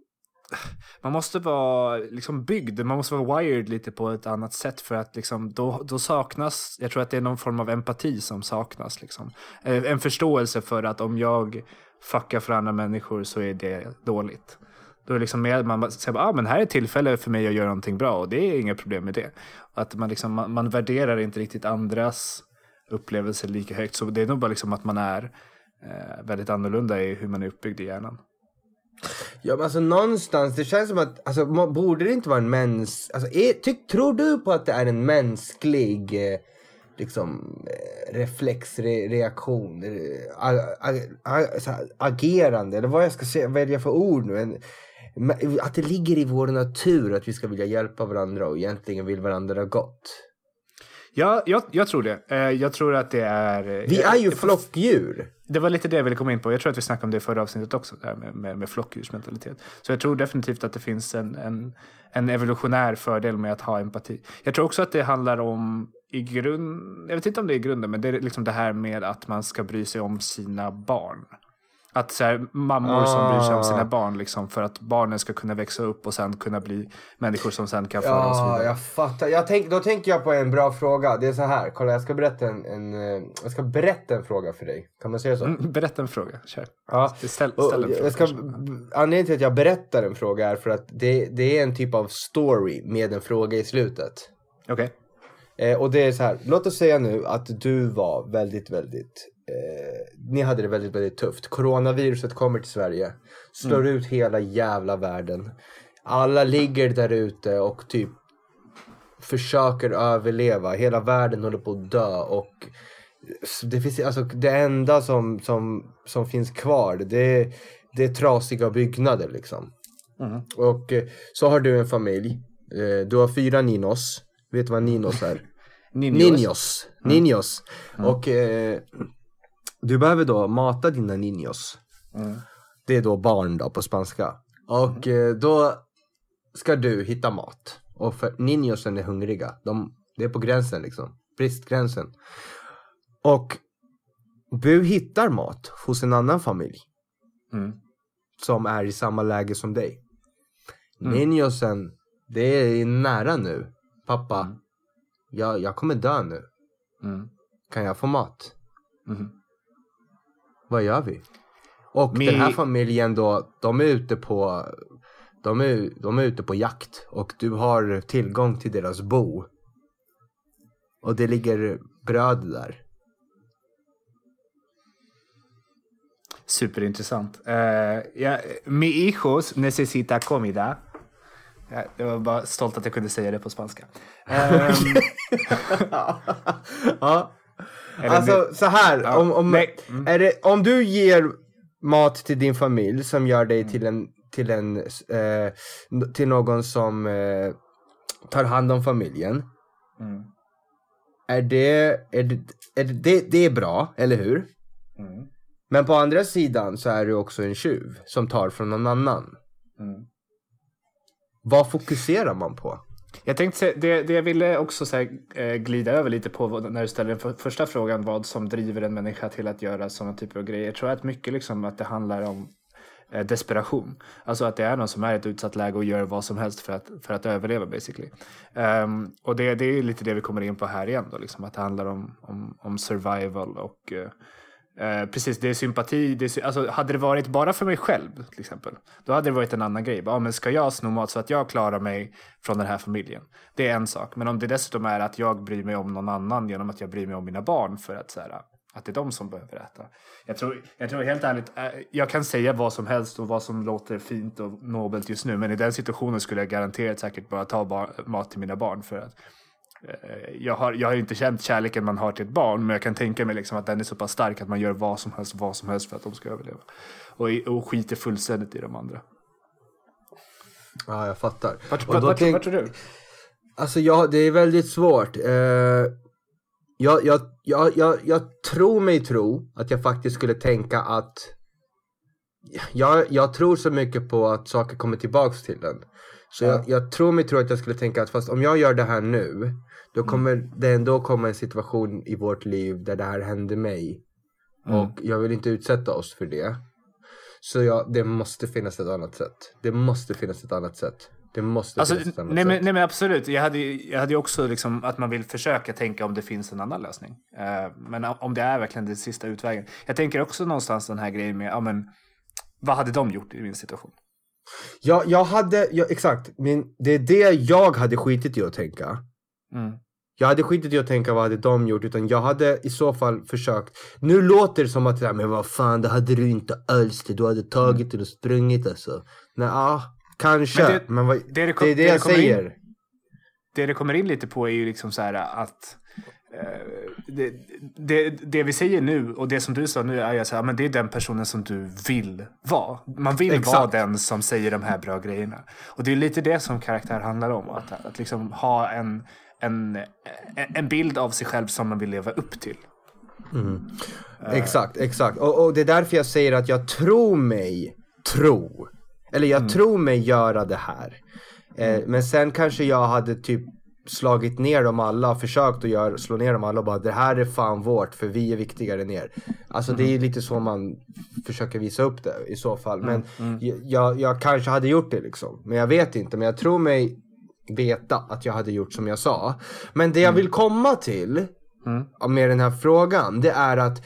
man måste vara liksom byggd, man måste vara wired lite på ett annat sätt för att liksom, då, då saknas, jag tror att det är någon form av empati som saknas. Liksom. Eh, en förståelse för att om jag fuckar för andra människor så är det dåligt. Då är det liksom mer, man säger ah, men här är ett tillfälle för mig att göra någonting bra och det är inga problem med det. Att man, liksom, man, man värderar inte riktigt andras upplevelser lika högt. Så det är nog bara liksom att man är eh, väldigt annorlunda i hur man är uppbyggd i hjärnan. Ja men alltså någonstans, det känns som att, alltså borde det inte vara en mäns, alltså är, tyck, tror du på att det är en mänsklig eh, liksom eh, reflexreaktion, re, a- agerande eller vad jag ska säga, välja för ord nu. En, att det ligger i vår natur att vi ska vilja hjälpa varandra och egentligen vill varandra gott. Ja, jag, jag tror det. Eh, Jag tror att det är... Vi jag- är ju jag- flockdjur. Det var lite det jag ville komma in på. Jag tror att vi snackade om det i förra avsnittet också, det här med, med, med flockdjursmentalitet. Så jag tror definitivt att det finns en, en, en evolutionär fördel med att ha empati. Jag tror också att det handlar om i grund, jag vet inte om det är i grunden, men det är liksom det här med att man ska bry sig om sina barn. Att så här, mammor som bryr sig om sina Ah. barn liksom, för att barnen ska kunna växa upp och sen kunna bli människor som sen kan föra oss Ja, vidare. jag fattar. Jag tänk, då tänker jag på en bra fråga. Det är så här, kolla jag ska berätta en, en, eh, jag ska berätta en fråga för dig. Kan man säga så? Mm, berätta en fråga, kör. Ja. Ställ, Och ställ en fråga. jag ska, anledningen till att jag berättar en fråga är för att det, det är en typ av story med en fråga i slutet. Okej. Eh, och det är så här, låt oss säga nu att du var väldigt, väldigt, ni hade det väldigt, väldigt tufft. Coronaviruset kommer till Sverige, slår ut hela jävla världen. Alla ligger där ute och typ försöker överleva. Hela världen håller på att dö och det, finns, alltså, det enda som, som, som finns kvar det det är trasiga byggnader liksom. Mhm. Och eh, så har du en familj. Eh, Du har fyra ninos. Vet du vad ninos är? [laughs] Ninjos. Ninjos. Ninjos. Och eh, du behöver då mata dina ninjos. Mm. Det är då barn då på spanska. Och eh, då ska du hitta mat. Och för ninjosen är hungriga. De, det är på gränsen liksom. Bristgränsen. Och du hittar mat hos en annan familj. Mm. Som är i samma läge som dig. Ninjosen, det är nära nu. Pappa, jag, jag kommer dö nu. Mm. Kan jag få mat? Vad gör vi? Och Mi- den här familjen då, de är ute på de är, de är ute på jakt och du har tillgång till deras bo. Och det ligger bröd där. Superintressant. Uh, ja, mi hijos necesita comida. Ja, jag var bara stolt att jag kunde säga det på spanska. [laughs] Ehm, ja. Alltså så här, Ja, om, om. Mm. det, om du ger mat till din familj som gör dig till en, till en, eh, till någon som eh, tar hand om familjen. Mm. Är det, är det, är det, det, det är bra, eller hur? Mm. Men på andra sidan så är du också en tjuv som tar från någon annan. Mm. Vad fokuserar man på? Jag tänkte säga, det, det jag ville också så här, eh, glida över lite på när du ställer den för, första frågan, vad som driver en människa till att göra sådana typer av grejer. Jag tror att mycket liksom att det handlar om eh, desperation. Alltså att det är någon som är i ett utsatt läge och gör vad som helst för att, för att överleva basically. Um, och det, det är lite det vi kommer in på här igen då, liksom, att det handlar om, om, om survival och uh, Eh, precis, det är sympati. Det är, alltså, hade det varit bara för mig själv till exempel, då hade det varit en annan grej. Ja, men ska jag sno mat så att jag klarar mig från den här familjen? Det är en sak. Men om det dessutom är att jag bryr mig om någon annan genom att jag bryr mig om mina barn för att, så här, att det är de som behöver äta. Jag tror, jag tror helt ärligt, eh, jag kan säga vad som helst och vad som låter fint och nobelt just nu. Men i den situationen skulle jag garanterat säkert bara ta mat till mina barn för att jag har, jag har inte känt kärleken man har till ett barn, men jag kan tänka mig liksom att den är så pass stark att man gör vad som helst, vad som helst för att de ska överleva. Och, och skiter fullständigt i de andra. Ja, jag fattar. Vart, vart, vart, tänk- vart är du? Alltså ja, det är väldigt svårt. Eh, jag, jag, jag, jag, jag tror mig tro att jag faktiskt skulle tänka att jag, jag tror så mycket på att saker kommer tillbaks till den. Så Ja. jag, jag tror mig tro att jag skulle tänka att fast om jag gör det här nu, då kommer det ändå komma en situation i vårt liv där det här händer mig. Mm. Och jag vill inte utsätta oss för det. Så jag, det måste finnas ett annat sätt. Det måste finnas ett annat sätt. Det måste Alltså, finnas ett annat nej, men, sätt. nej men absolut, jag hade, ju- jag hade också liksom att man vill försöka tänka om det finns en annan lösning. Eh, men om det är verkligen den sista utvägen. Jag tänker också någonstans den här grejen med, ja men, vad hade de gjort i min situation? Ja, jag hade, ja, exakt. Men det är det jag hade skitit i att tänka. Mm. Jag hade skitit i att tänka vad hade de gjort utan jag hade i så fall försökt. Nu låter det som att, men vad fan det hade du inte alls det. Du hade tagit det och sprungit alltså. Nej, ja, kanske. Men Men, det- vad, det det det, kom- är det, det jag det kommer in- säger. det det kommer in lite på är ju liksom så här att det, det, det vi säger nu och det som du sa nu är ju så här, men det är den personen som du vill vara. Man vill Exakt. vara den som säger de här bra grejerna. Och det är lite det som karaktär handlar om. Att, att liksom ha en, en, en bild av sig själv som man vill leva upp till. Exakt, exakt. Och, och det är därför jag säger att jag tror mig tro. Eller Mm. jag tror mig göra det här. Eh, men sen kanske jag hade typ slagit ner dem alla, försökt att göra, slå ner dem alla och bara det här är fan vårt för vi är viktigare än er. Alltså det Mm. är lite så man försöker visa upp det i så fall. Men Mm. jag- jag, jag kanske hade gjort det liksom. Men jag vet inte. Men jag tror mig veta att jag hade gjort som jag sa. Men det jag vill komma till Mm. med den här frågan, det är att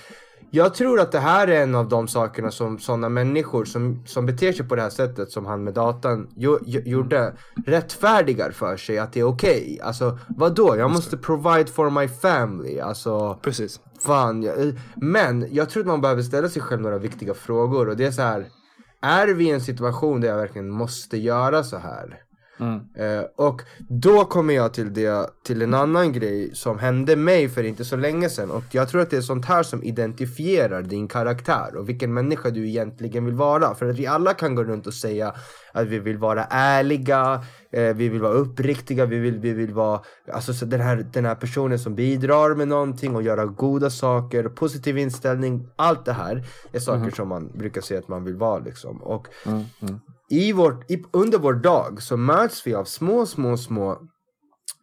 jag tror att det här är en av de sakerna som sådana människor som, som beter sig på det här sättet som han med datan jo, jo, gjorde rättfärdigar för sig att det är okej. Alltså vadå? Jag måste provide for my family. Alltså Precis. fan. Jag, men jag tror att man behöver ställa sig själv några viktiga frågor och det är så här. Är vi i en situation där jag verkligen måste göra så här? Mm. Eh, och då kommer jag till, det, till en annan grej som hände mig för inte så länge sedan. Och jag tror att det är sånt här som identifierar din karaktär och vilken människa du egentligen vill vara. För att vi alla kan gå runt och säga att vi vill vara ärliga, eh, vi vill vara uppriktiga, vi vill, vi vill vara alltså, så den, här, den här personen som bidrar med någonting och göra goda saker, positiv inställning. Allt det här är saker som man brukar säga att man vill vara liksom. Och Mm. Mm. i vårt, i, under vår dag så möts vi av små, små, små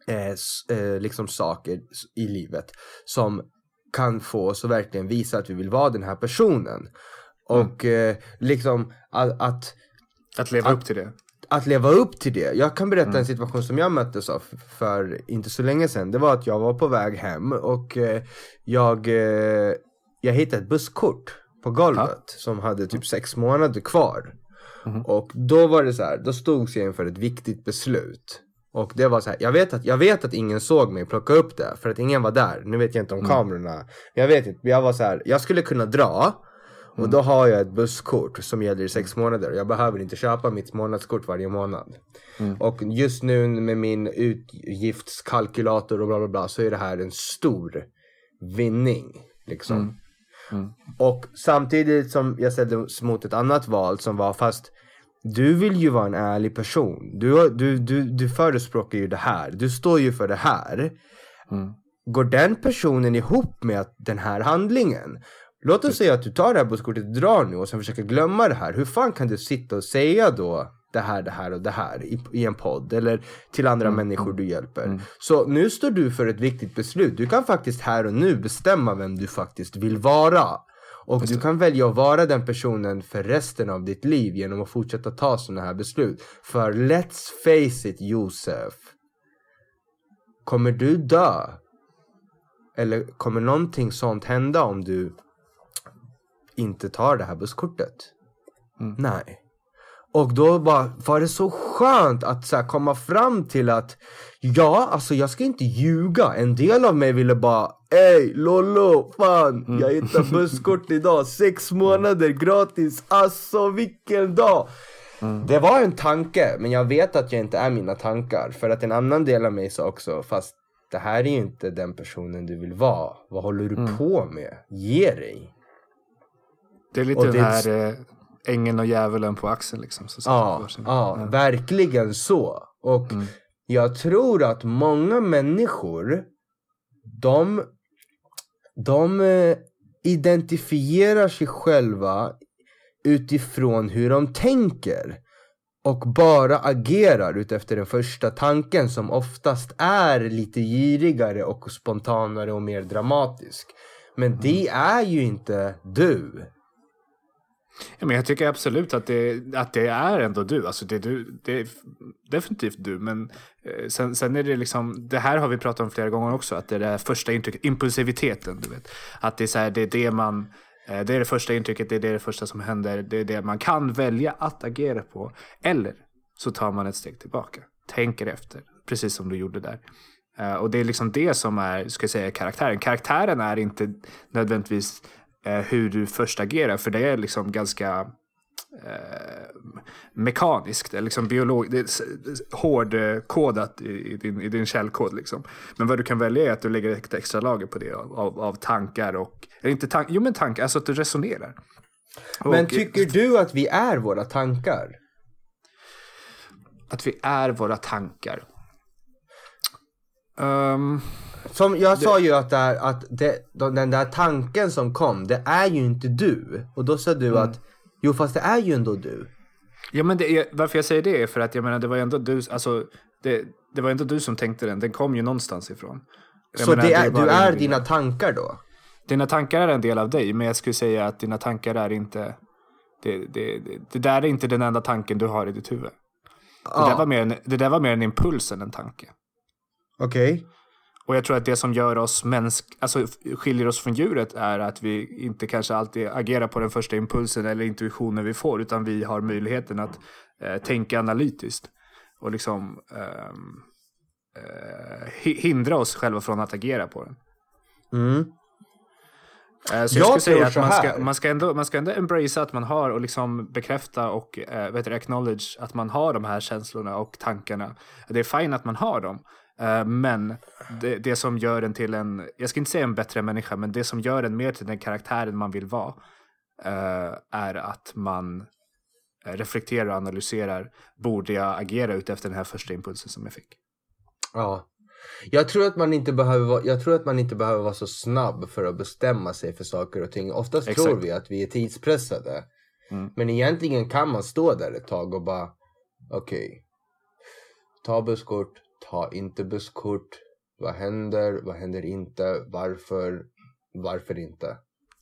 eh, eh, liksom saker i livet som kan få oss att verkligen visa att vi vill vara den här personen. Och eh, liksom att, att, Att leva upp till det. att leva upp till det. Jag kan berätta en situation som jag möttes av för inte så länge sedan. Det var att jag var på väg hem och eh, jag, eh, jag hittade ett busskort på golvet som hade typ sex månader kvar. Och då var det så här, då stod jag inför ett viktigt beslut. Och det var så här, jag vet, att, jag vet att ingen såg mig plocka upp det för att ingen var där. Nu vet jag inte om kamerorna. Men jag vet inte, jag var så här, jag skulle kunna dra. Och då har jag ett busskort som gäller i sex månader. Jag behöver inte köpa mitt månadskort varje månad. Och just nu med min utgiftskalkylator och bla bla bla så är det här en stor vinning. Liksom. Och samtidigt som jag ställdes mot ett annat val som var fast du vill ju vara en ärlig person. Du, du, du, du förespråkar ju det här. Du står ju för det här. Mm. Går den personen ihop med att den här handlingen? Låt oss säga att du tar det här busskortet och drar nu och sen försöker glömma det här. Hur fan kan du sitta och säga då det här, det här och det här i, i en podd eller till andra människor du hjälper. Så nu står du för ett viktigt beslut. Du kan faktiskt här och nu bestämma vem du faktiskt vill vara. Och du kan välja att vara den personen för resten av ditt liv genom att fortsätta ta sådana här beslut. För let's face it Josef. Kommer du dö? Eller kommer någonting sånt hända om du inte tar det här busskortet? Nej. Och då bara, var det så skönt att så komma fram till att ja, alltså jag ska inte ljuga. En del av mig ville bara, ey Lollo, fan, jag hittade busskort [laughs] idag, sex månader gratis, alltså vilken dag. Det var en tanke, men jag vet att jag inte är mina tankar. För att en annan del av mig sa också, fast det här är ju inte den personen du vill vara. Vad håller du på med? Ge dig. Det är lite Och den det- här eh, ängeln och djävulen på axeln liksom. Så Ja, ja, verkligen så. Och jag tror att många människor, de, de eh, identifierar sig själva utifrån hur de tänker. Och bara agerar utefter den första tanken som oftast är lite girigare och spontanare och mer dramatisk. Men det är ju inte du. Ja, men jag tycker absolut att det, att det är ändå du. Alltså det, är du. det är definitivt du. Men sen, sen är det liksom, det här har vi pratat om flera gånger också, att det är det här första intrycket, impulsiviteten. Du vet. Att det är, så här, det är det man, det är det första intrycket, det är det, första som händer, det är det man kan välja att agera på. Eller så tar man ett steg tillbaka, tänker efter, precis som du gjorde där. Och det är liksom det som är, ska jag säga, karaktären. Karaktären är inte nödvändigtvis hur du först agerar, för det är liksom ganska eh, mekaniskt, liksom biolog, det är hårdkodat i, din, i din källkod. Liksom. Men vad du kan välja är att du lägger ett extra lager på det av, av, av tankar och, eller inte tank, jo men tankar, alltså att du resonerar. Men Och tycker du att vi är våra tankar? Att vi är våra tankar. Ehm, Som jag sa ju att, det är, att det, de- den där tanken som kom, det är ju inte du. Och då sa du att, jo fast det är ju ändå du. Ja, men det är, varför jag säger det är för att jag menar, det var ju ändå du, alltså, det, det var ändå du som tänkte den. Den kom ju någonstans ifrån. Jag Så menar, det är, bara du är dina tankar då? Dina tankar är en del av dig, men jag skulle säga att dina tankar är inte... Det, det, det, det där är inte den enda tanken du har i ditt huvud. Det, där, var mer en, det där var mer en impuls än en tanke. Okej. Och jag tror att det som gör oss mänsk, alltså skiljer oss från djuret är att vi inte kanske alltid agerar på den första impulsen eller intuitionen vi får, utan vi har möjligheten att eh, tänka analytiskt och liksom ehm, eh, hi- hindra oss själva från att agera på den. Mm. Eh, Så Jag jag skulle säga att man ska, man, ska ändå, man ska ändå embracea att man har och liksom bekräfta och eh, vet du, acknowledge att man har de här känslorna och tankarna. Det är fint att man har dem. Eh, Men det, det som gör en till en, jag ska inte säga en bättre människa, men det som gör en mer till den karaktären man vill vara eh, är att man eh, reflekterar och analyserar. Borde jag agera ut efter den här första impulsen som jag fick? Ja. Jag tror, att man inte behöver vara, jag tror att man inte behöver vara så snabb för att bestämma sig för saker och ting. Oftast Exakt. tror vi att vi är tidspressade. Mm. Men egentligen kan man stå där ett tag och bara okej. Ta busskort, ta inte busskort. Vad händer, vad händer inte, varför, varför inte?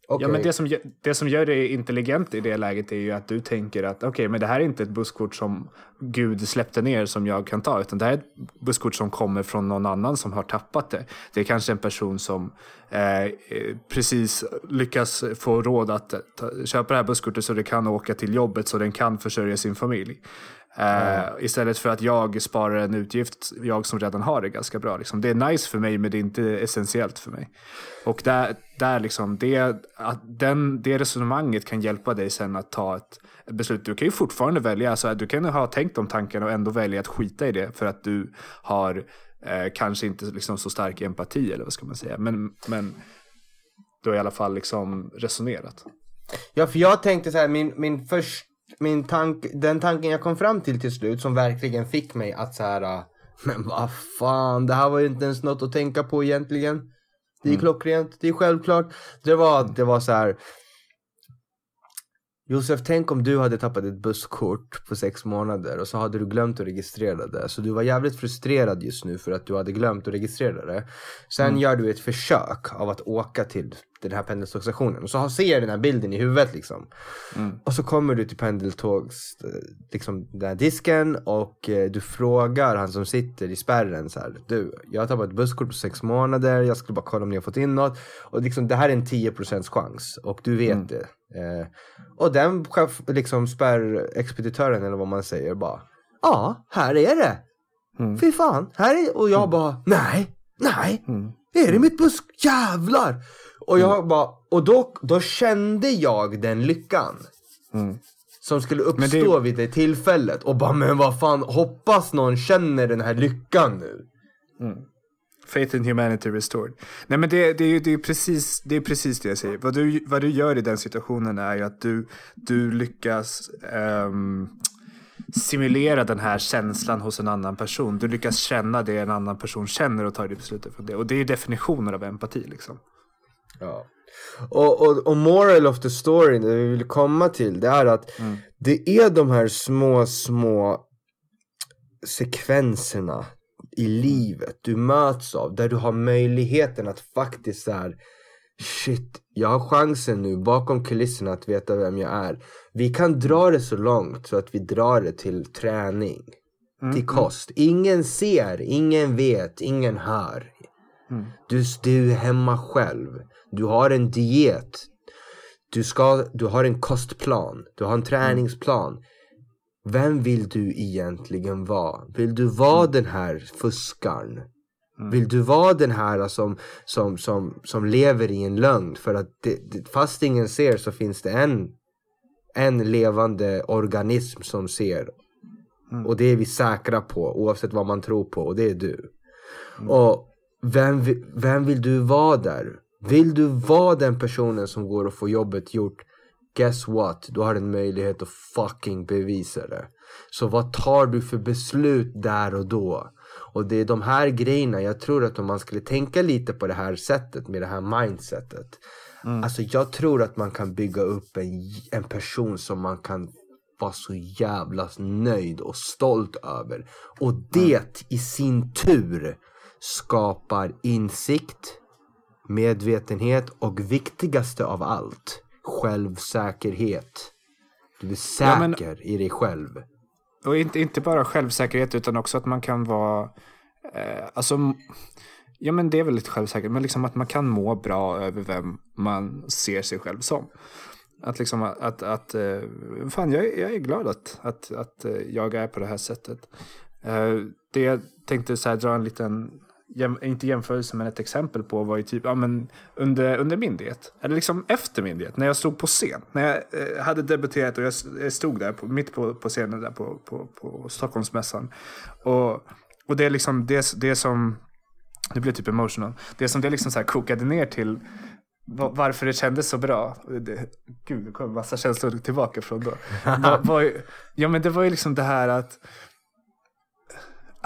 Okej. Ja, men det som, det som gör det intelligent i det läget är ju att du tänker att okej, men det här är inte ett busskort som Gud släppte ner som jag kan ta, utan det här är ett busskort som kommer från någon annan som har tappat det. Det är kanske en person som eh, eh, precis lyckas få råd att ta, köpa det här busskortet så det kan åka till jobbet så den kan försörja sin familj. Eh, Istället för att jag sparar en utgift, jag som redan har det ganska bra. Liksom. Det är nice för mig men det är inte essentiellt för mig. Och där, där liksom, det, att den, det resonemanget kan hjälpa dig sen att ta ett, beslut. Du kan ju fortfarande välja, alltså, du kan ha tänkt de tankarna och ändå välja att skita i det för att du har eh, kanske inte liksom så stark empati eller vad ska man säga. Men, men du har i alla fall liksom resonerat. Ja, för jag tänkte så här, min, min först, min tank, den tanken jag kom fram till till slut som verkligen fick mig att så här, äh, men vad fan, det här var ju inte ens något att tänka på egentligen. Det är klockrent, det är självklart. Det var, det var så här. Josef, tänk om du hade tappat ett busskort på sex månader och så hade du glömt att registrera det. Så du var jävligt frustrerad just nu för att du hade glömt att registrera det. Sen gör du ett försök av att åka till den här pendeltågsstationen. Och så ser jag den här bilden i huvudet liksom. Och så kommer du till pendeltågs, liksom den här disken och eh, du frågar han som sitter i spärren så här. Du, jag har tappat ett busskort på sex månader, jag skulle bara kolla om ni har fått in något. Och liksom, det här är en 10% chans och du vet det. Eh, och den chef, liksom spärrexpeditören eller vad man säger bara. Ja, här är det. Fy fan, här är Och jag bara, nej, nej. Är det mitt busk? Jävlar! Och jag bara, och då, då kände jag den lyckan. Som skulle uppstå det- vid det tillfället. Och bara, men vad fan, hoppas någon känner den här lyckan nu. Faith in humanity restored. Nej men det, det, är ju det är precis, det är precis det jag säger. Vad du, vad du gör i den situationen är ju att du, du lyckas ehm, simulera den här känslan hos en annan person. Du lyckas känna det en annan person känner och tar det beslutet från det. Och det är ju definitionen av empati liksom. Ja. Och, och, och moral of the story, det vi vill komma till, det är att det är de här små, små sekvenserna i livet du möts av, där du har möjligheten att faktiskt så här, shit, jag har chansen nu bakom kulisserna att veta vem jag är. Vi kan dra det så långt så att vi drar det till träning, till kost. Ingen ser, ingen vet, ingen hör. Du, du är hemma själv. Du har en diet. Du, ska, du har en kostplan. Du har en träningsplan. Vem vill du egentligen vara? Vill du vara den här fuskaren? Vill du vara den här som, som, som, som lever i en lögn? För att det, fast ingen ser så finns det en, en levande organism som ser. Och det är vi säkra på oavsett vad man tror på och det är du. Och vem, vem vill du vara där? Vill du vara den personen som går och får jobbet gjort? Guess what? Du har en möjlighet att fucking bevisa det. Så vad tar du för beslut där och då? Och det är de här grejerna jag tror att om man skulle tänka lite på det här sättet med det här mindsetet. Alltså jag tror att man kan bygga upp en, en person som man kan vara så jävla nöjd och stolt över. Och det i sin tur skapar insikt, medvetenhet och viktigaste av allt, självsäkerhet. Du är Ja, säker men- i dig själv. Och inte, inte bara självsäkerhet utan också att man kan vara, eh, alltså, ja men det är väl lite självsäkerhet, men liksom att man kan må bra över vem man ser sig själv som. Att liksom att, att, att eh, fan jag, är- jag är glad att, att, att eh, jag är på det här sättet. Eh, det jag tänkte så här, dra en liten, jäm, inte jämförelse men ett exempel på var ju typ, ja men under, under min diet. Eller liksom efter min diet, när jag stod på scen. När jag eh, hade debuterat och jag, stod där på, mitt på, på scenen där på, på, på Stockholmsmässan. Och, och det är liksom det, det som, det blev typ emotional. Det som det liksom så här kokade ner till va- varför det kändes så bra. Det, gud, det kom massa känslor tillbaka från då. [laughs] var, var, ju- ja men det var ju liksom det här att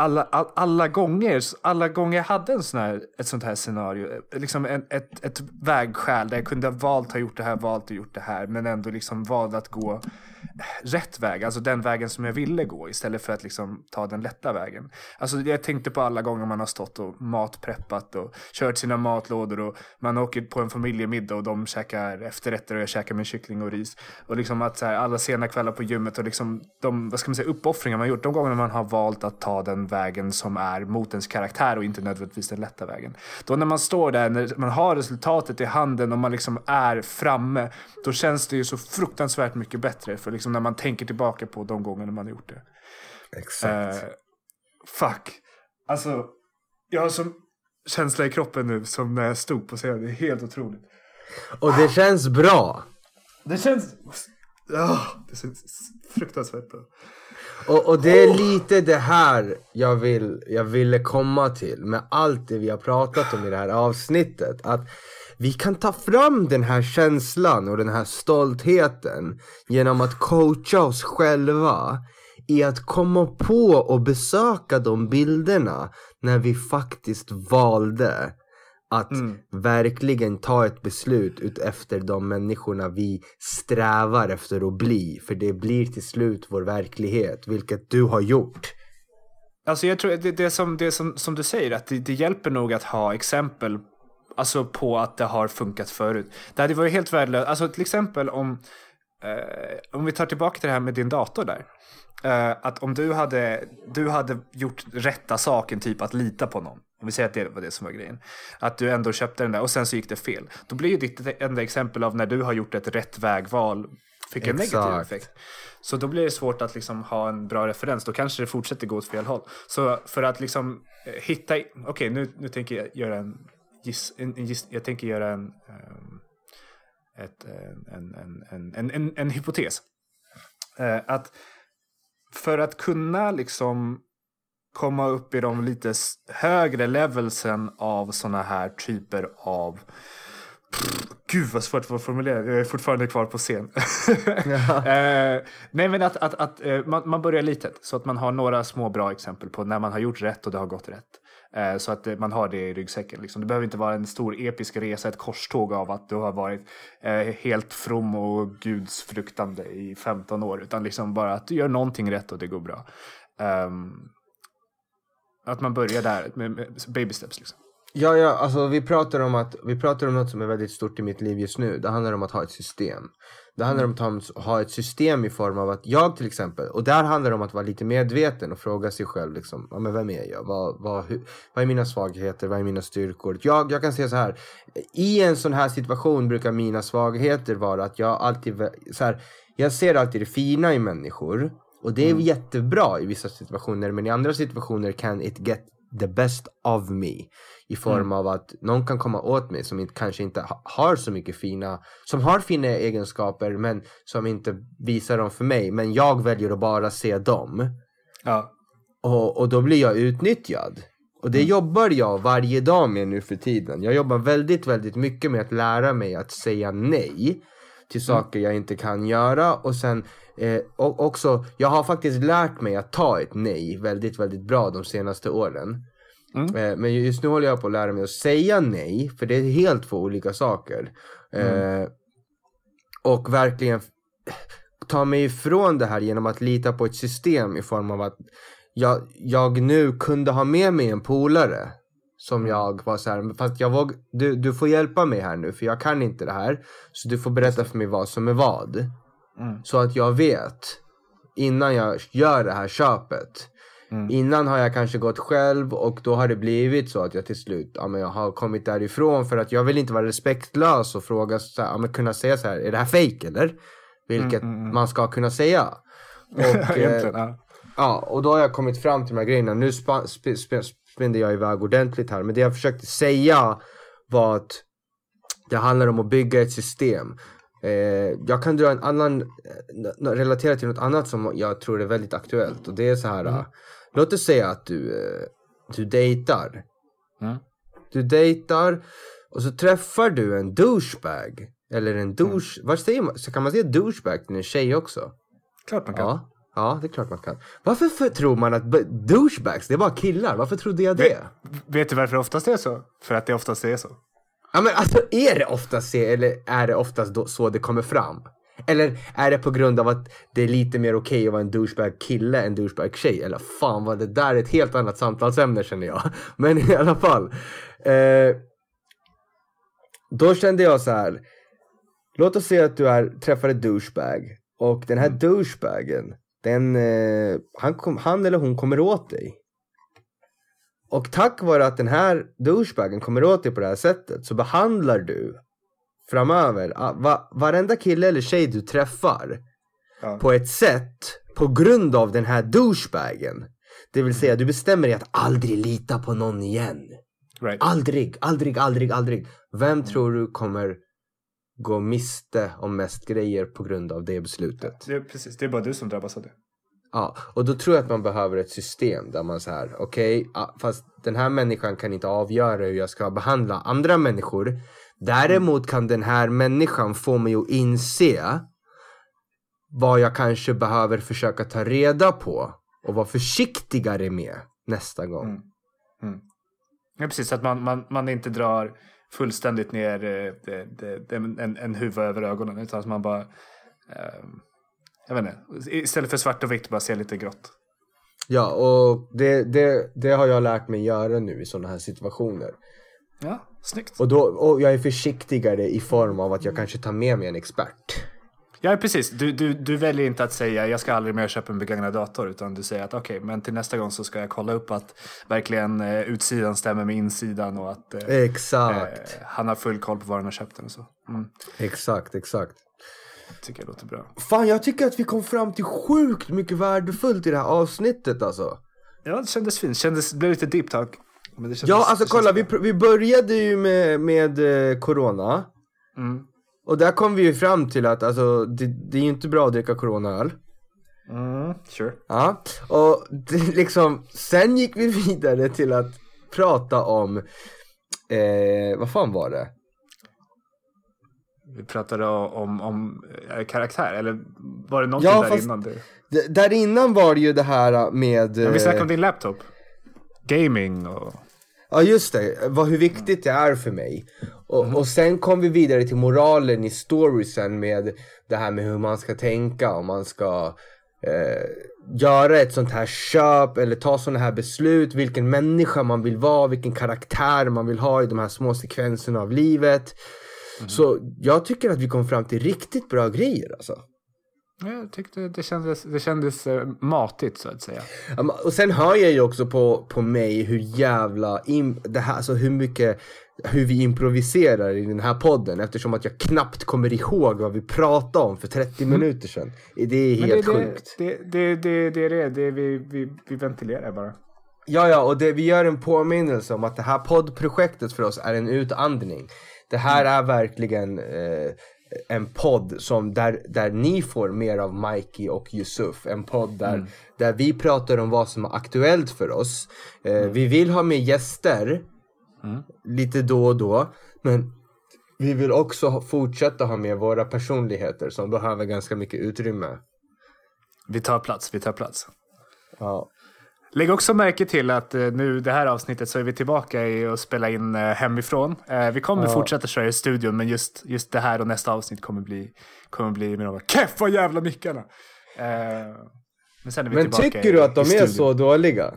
alla, all, alla gånger, alla gånger jag hade en sån här, ett sånt här scenario, liksom en, ett, ett vägskäl där jag kunde ha valt att ha gjort det här, valt och gjort det här, men ändå liksom valde att gå rätt väg, alltså den vägen som jag ville gå istället för att liksom ta den lätta vägen. Alltså jag tänkte på alla gånger man har stått och matpreppat och kört sina matlådor och man åker på en familjemiddag och de käkar efterrätter och jag käkar min kyckling och ris. Och liksom att så här, alla sena kvällar på gymmet och liksom de, vad ska man säga, uppoffringar man gjort, de gångerna man har valt att ta den vägen som är mot ens karaktär och inte nödvändigtvis den lätta vägen. Då när man står där, när man har resultatet i handen och man liksom är framme, då känns det ju så fruktansvärt mycket bättre. För liksom när man tänker tillbaka på de gångerna man har gjort det. Exakt. Eh, fuck. Alltså, jag har som känsla i kroppen nu som när jag stod på scenen. Det är helt otroligt. Och det känns bra. Det känns... Ja, det känns fruktansvärt bra. Och, och det är lite det här jag, vill, jag ville komma till med allt det vi har pratat om i det här avsnittet. Att vi kan ta fram den här känslan och den här stoltheten genom att coacha oss själva i att komma på och besöka de bilderna när vi faktiskt valde att verkligen ta ett beslut ut efter de människorna vi strävar efter att bli. För det blir till slut vår verklighet, vilket du har gjort. Alltså jag tror det, det, som, det som, som du säger, att det, det hjälper nog att ha exempel alltså på att det har funkat förut. Det hade varit helt värdelöst, alltså till exempel om, eh, om vi tar tillbaka till det här med din dator där. Eh, att om du hade, du hade gjort rätta saken, typ att lita på någon. Om vi säger att det var det som var grejen. Att du ändå köpte den där och sen så gick det fel. Då blir ju ditt enda exempel av när du har gjort ett rätt vägval fick en Exakt. negativ effekt. Så då blir det svårt att liksom ha en bra referens. Då kanske det fortsätter gå åt fel håll. Så för att liksom eh, hitta, okej nu, nu tänker jag göra en giss, en, en giss, jag tänker göra en, ehm, ett, en, en, en, en, en, hypotes. Eh, att för att kunna liksom komma upp i de lite högre levelsen av såna här typer av Gud vad svårt att formulera, jag är fortfarande kvar på scen. [laughs] eh, nej men att, att, att eh, man, man börjar litet så att man har några små bra exempel på när man har gjort rätt och det har gått rätt. Eh, så att eh, man har det i ryggsäcken. Liksom. Det behöver inte vara en stor episk resa, ett korståg av att du har varit eh, helt from och gudsfruktande i 15 år. Utan liksom bara att du gör någonting rätt och det går bra. Ehm, att man börjar där med, med baby steps. Liksom. Ja, ja, alltså vi pratar om att vi pratar om något som är väldigt stort i mitt liv just nu. Det handlar om att ha ett system. Det handlar om att ha, ett system i form av att jag till exempel, och där handlar det om att vara lite medveten och fråga sig själv liksom, ja men vem är jag? Vad, vad, hur, vad är mina svagheter? Vad är mina styrkor? Jag, jag kan säga så här, i en sån här situation brukar mina svagheter vara att jag alltid, så här, jag ser alltid det fina i människor. Och det är jättebra i vissa situationer, men i andra situationer can it get the best of me. I form av att någon kan komma åt mig som inte, kanske inte ha, har så mycket fina, som har fina egenskaper men som inte visar dem för mig. Men jag väljer att bara se dem. Ja. Och, och då blir jag utnyttjad. Och det jobbar jag varje dag med nu för tiden. Jag jobbar väldigt, väldigt mycket med att lära mig att säga nej till saker jag inte kan göra. Och sen eh, och också, jag har faktiskt lärt mig att ta ett nej väldigt, väldigt bra de senaste åren. Eh, men just nu håller jag på att lära mig att säga nej, för det är helt två olika saker. Eh, och verkligen ta mig ifrån det här genom att lita på ett system i form av att jag, jag nu kunde ha med mig en polare som jag var så här, fast jag våg, du, du får hjälpa mig här nu för jag kan inte det här. Så du får berätta för mig vad som är vad. Mm. Så att jag vet innan jag gör det här köpet. Mm. Innan har jag kanske gått själv och då har det blivit så att jag till slut ja, men jag har kommit därifrån för att jag vill inte vara respektlös och fråga så här, ja, men kunna säga så här, är det här fake eller? Vilket man ska kunna säga. [laughs] Och, eh, ja. Ja, och då har jag kommit fram till de här grejerna. Nu spa, sp, sp, spände jag iväg ordentligt här. Men det jag försökte säga var att det handlar om att bygga ett system. Eh, jag kan dra en annan, eh, relatera till något annat som jag tror är väldigt aktuellt. Och det är så här. eh, Låt oss säga att du, eh, du dejtar. Mm. Du dejtar och så träffar du en douchebag. Eller en douche, vad säger man? Så kan man säga douchebag till en tjej också? Klart man kan. Ja, ja, det är klart man kan. Varför för, tror man att douchebags, det är bara killar? Varför trodde jag det? Vet du varför det oftast är så? För att det oftast är så. Ja men alltså är det oftast så eller är det oftast då, så det kommer fram? Eller är det på grund av att det är lite mer okej att vara en douchebag kille än douchebag tjej? Eller fan vad det där är ett helt annat samtalsämne känner jag. [laughs] Men i alla fall. Eh, då kände jag så här. Låt oss säga att du är, träffar ett douchebag. Och den här douchebagen, den, eh, han, kom, han eller hon kommer åt dig. Och tack vare att den här douchebagen kommer åt dig på det här sättet så behandlar du framöver ah, va, varenda kille eller tjej du träffar Ja. på ett sätt på grund av den här douchebagen. Det vill säga du bestämmer dig att aldrig lita på någon igen. Right. Aldrig, aldrig, aldrig, aldrig. Vem tror du kommer gå miste om mest grejer på grund av det beslutet? Det är, precis, det är bara du som drabbas av det. Ja, och då tror jag att man behöver ett system där man så här, okej, okay, fast den här människan kan inte avgöra hur jag ska behandla andra människor. Däremot kan den här människan få mig att inse vad jag kanske behöver försöka ta reda på och vara försiktigare med nästa gång. Mm. mm. Ja, precis, så att man, man, man inte drar fullständigt ner eh, det, det, det, en, en huvud över ögonen. Utan att man bara, eh, jag vet inte, istället för svart och vitt bara ser lite grått. Ja, och det, det, det har jag lärt mig göra nu i sådana här situationer. Ja, snyggt. Och, då, och jag är försiktigare i form av att jag kanske tar med mig en expert. Ja, precis. Du, du, du väljer inte att säga jag ska aldrig mer köpa en begagnad dator utan du säger att okej, okay, men till nästa gång så ska jag kolla upp att verkligen eh, utsidan stämmer med insidan och att eh, exakt. Eh, han har full koll på var han har köpt den och så. Mm. Exakt, exakt. Tycker jag låter bra. Fan, jag tycker att vi kom fram till sjukt mycket värdefullt i det här avsnittet alltså. Ja, det kändes fint. Kändes, det blev lite deep talk. Kändes, ja, alltså kolla, vi, vi började ju med, med eh, corona. Mm. Och där kom vi ju fram till att alltså, det, det är ju inte bra att dricka coronaöl. Mm, sure. Ja, och det, liksom, sen gick vi vidare till att prata om, eh, vad fan var det? Vi pratade om, om äh, karaktär, eller var det någonting ja, där innan? Det? Där innan var det ju det här med... Men vi snackade om din laptop. Gaming och... Ja just det, vad, hur viktigt det är för mig. Och, mm. och sen kom vi vidare till moralen i storiesen med det här med hur man ska tänka om man ska eh, göra ett sånt här köp eller ta sådana här beslut. Vilken människa man vill vara, vilken karaktär man vill ha i de här små sekvenserna av livet. Mm. Så jag tycker att vi kom fram till riktigt bra grejer alltså. Jag tyckte det kändes, det kändes uh, matigt så att säga. och sen hör jag ju också på, på mig hur jävla, in, det här, alltså hur mycket, hur vi improviserar i den här podden eftersom att jag knappt kommer ihåg vad vi pratade om för 30 mm. minuter sedan. Det är helt det, sjukt. Det, det, det, det, är det, det vi, vi, vi ventilerar bara. Ja, ja, och det, vi gör en påminnelse om att det här poddprojektet för oss är en utandning. Det här mm. är verkligen eh, en podd som där, där ni får mer av Mikey och Yusuf. En podd där, mm. där vi pratar om vad som är aktuellt för oss. Eh, mm. Vi vill ha med gäster mm. lite då och då. Men vi vill också fortsätta ha med våra personligheter som behöver ganska mycket utrymme. Vi tar plats, vi tar plats. Ja. Lägg också märke till att eh, nu det här avsnittet så är vi tillbaka i att spela in eh, hemifrån. Eh, vi kommer ja. fortsätta köra i studion men just, just det här och nästa avsnitt kommer bli, kommer bli med de keffa jävla mickarna. Men, sen är vi men tycker du att de är så dåliga?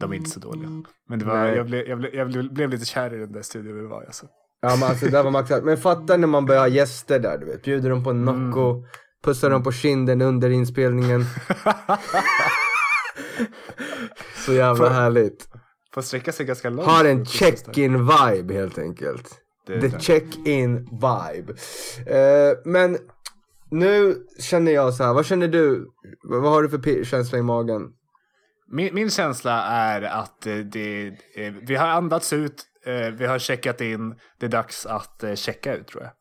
De är inte så dåliga. Men det var, jag, blev, jag, blev, jag blev, lite kär i den där studion vi var alltså. Ja men alltså det var maxat. Men fatta när man börjar ha gäster där du vet. Bjuder dem på en Nocco. Mm. Pussar dem på kinden under inspelningen. [laughs] [laughs] Så jävla får, härligt. Får sträcka sig ganska långt. Har en check-in vibe helt enkelt. The check-in vibe. Uh, men nu känner jag så här, vad känner du? Vad har du för känsla i magen? Min, min känsla är att det, det, vi har andats ut, eh, vi har checkat in, det är dags att eh, checka ut tror jag.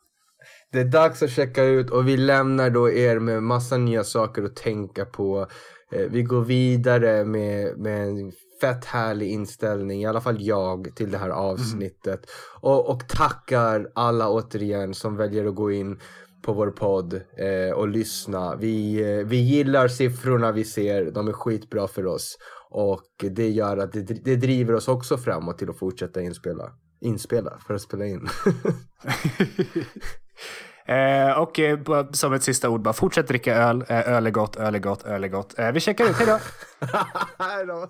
Det är dags att checka ut och vi lämnar då er med massa nya saker att tänka på. Eh, vi går vidare med, med en fett härlig inställning, i alla fall jag, till det här avsnittet. Mm. Och, och tackar alla återigen som väljer att gå in på vår podd eh, och lyssna. Vi, eh, vi gillar siffrorna vi ser, de är skitbra för oss. Och det gör att det, det driver oss också framåt till att fortsätta inspela. Inspela, för att spela in. [laughs] [laughs] Eh, och eh, som ett sista ord, bara fortsätt dricka öl. Eh, öl är gott, öl är gott, öl är gott. Eh, vi checkar ut, hej då! [laughs] hej då!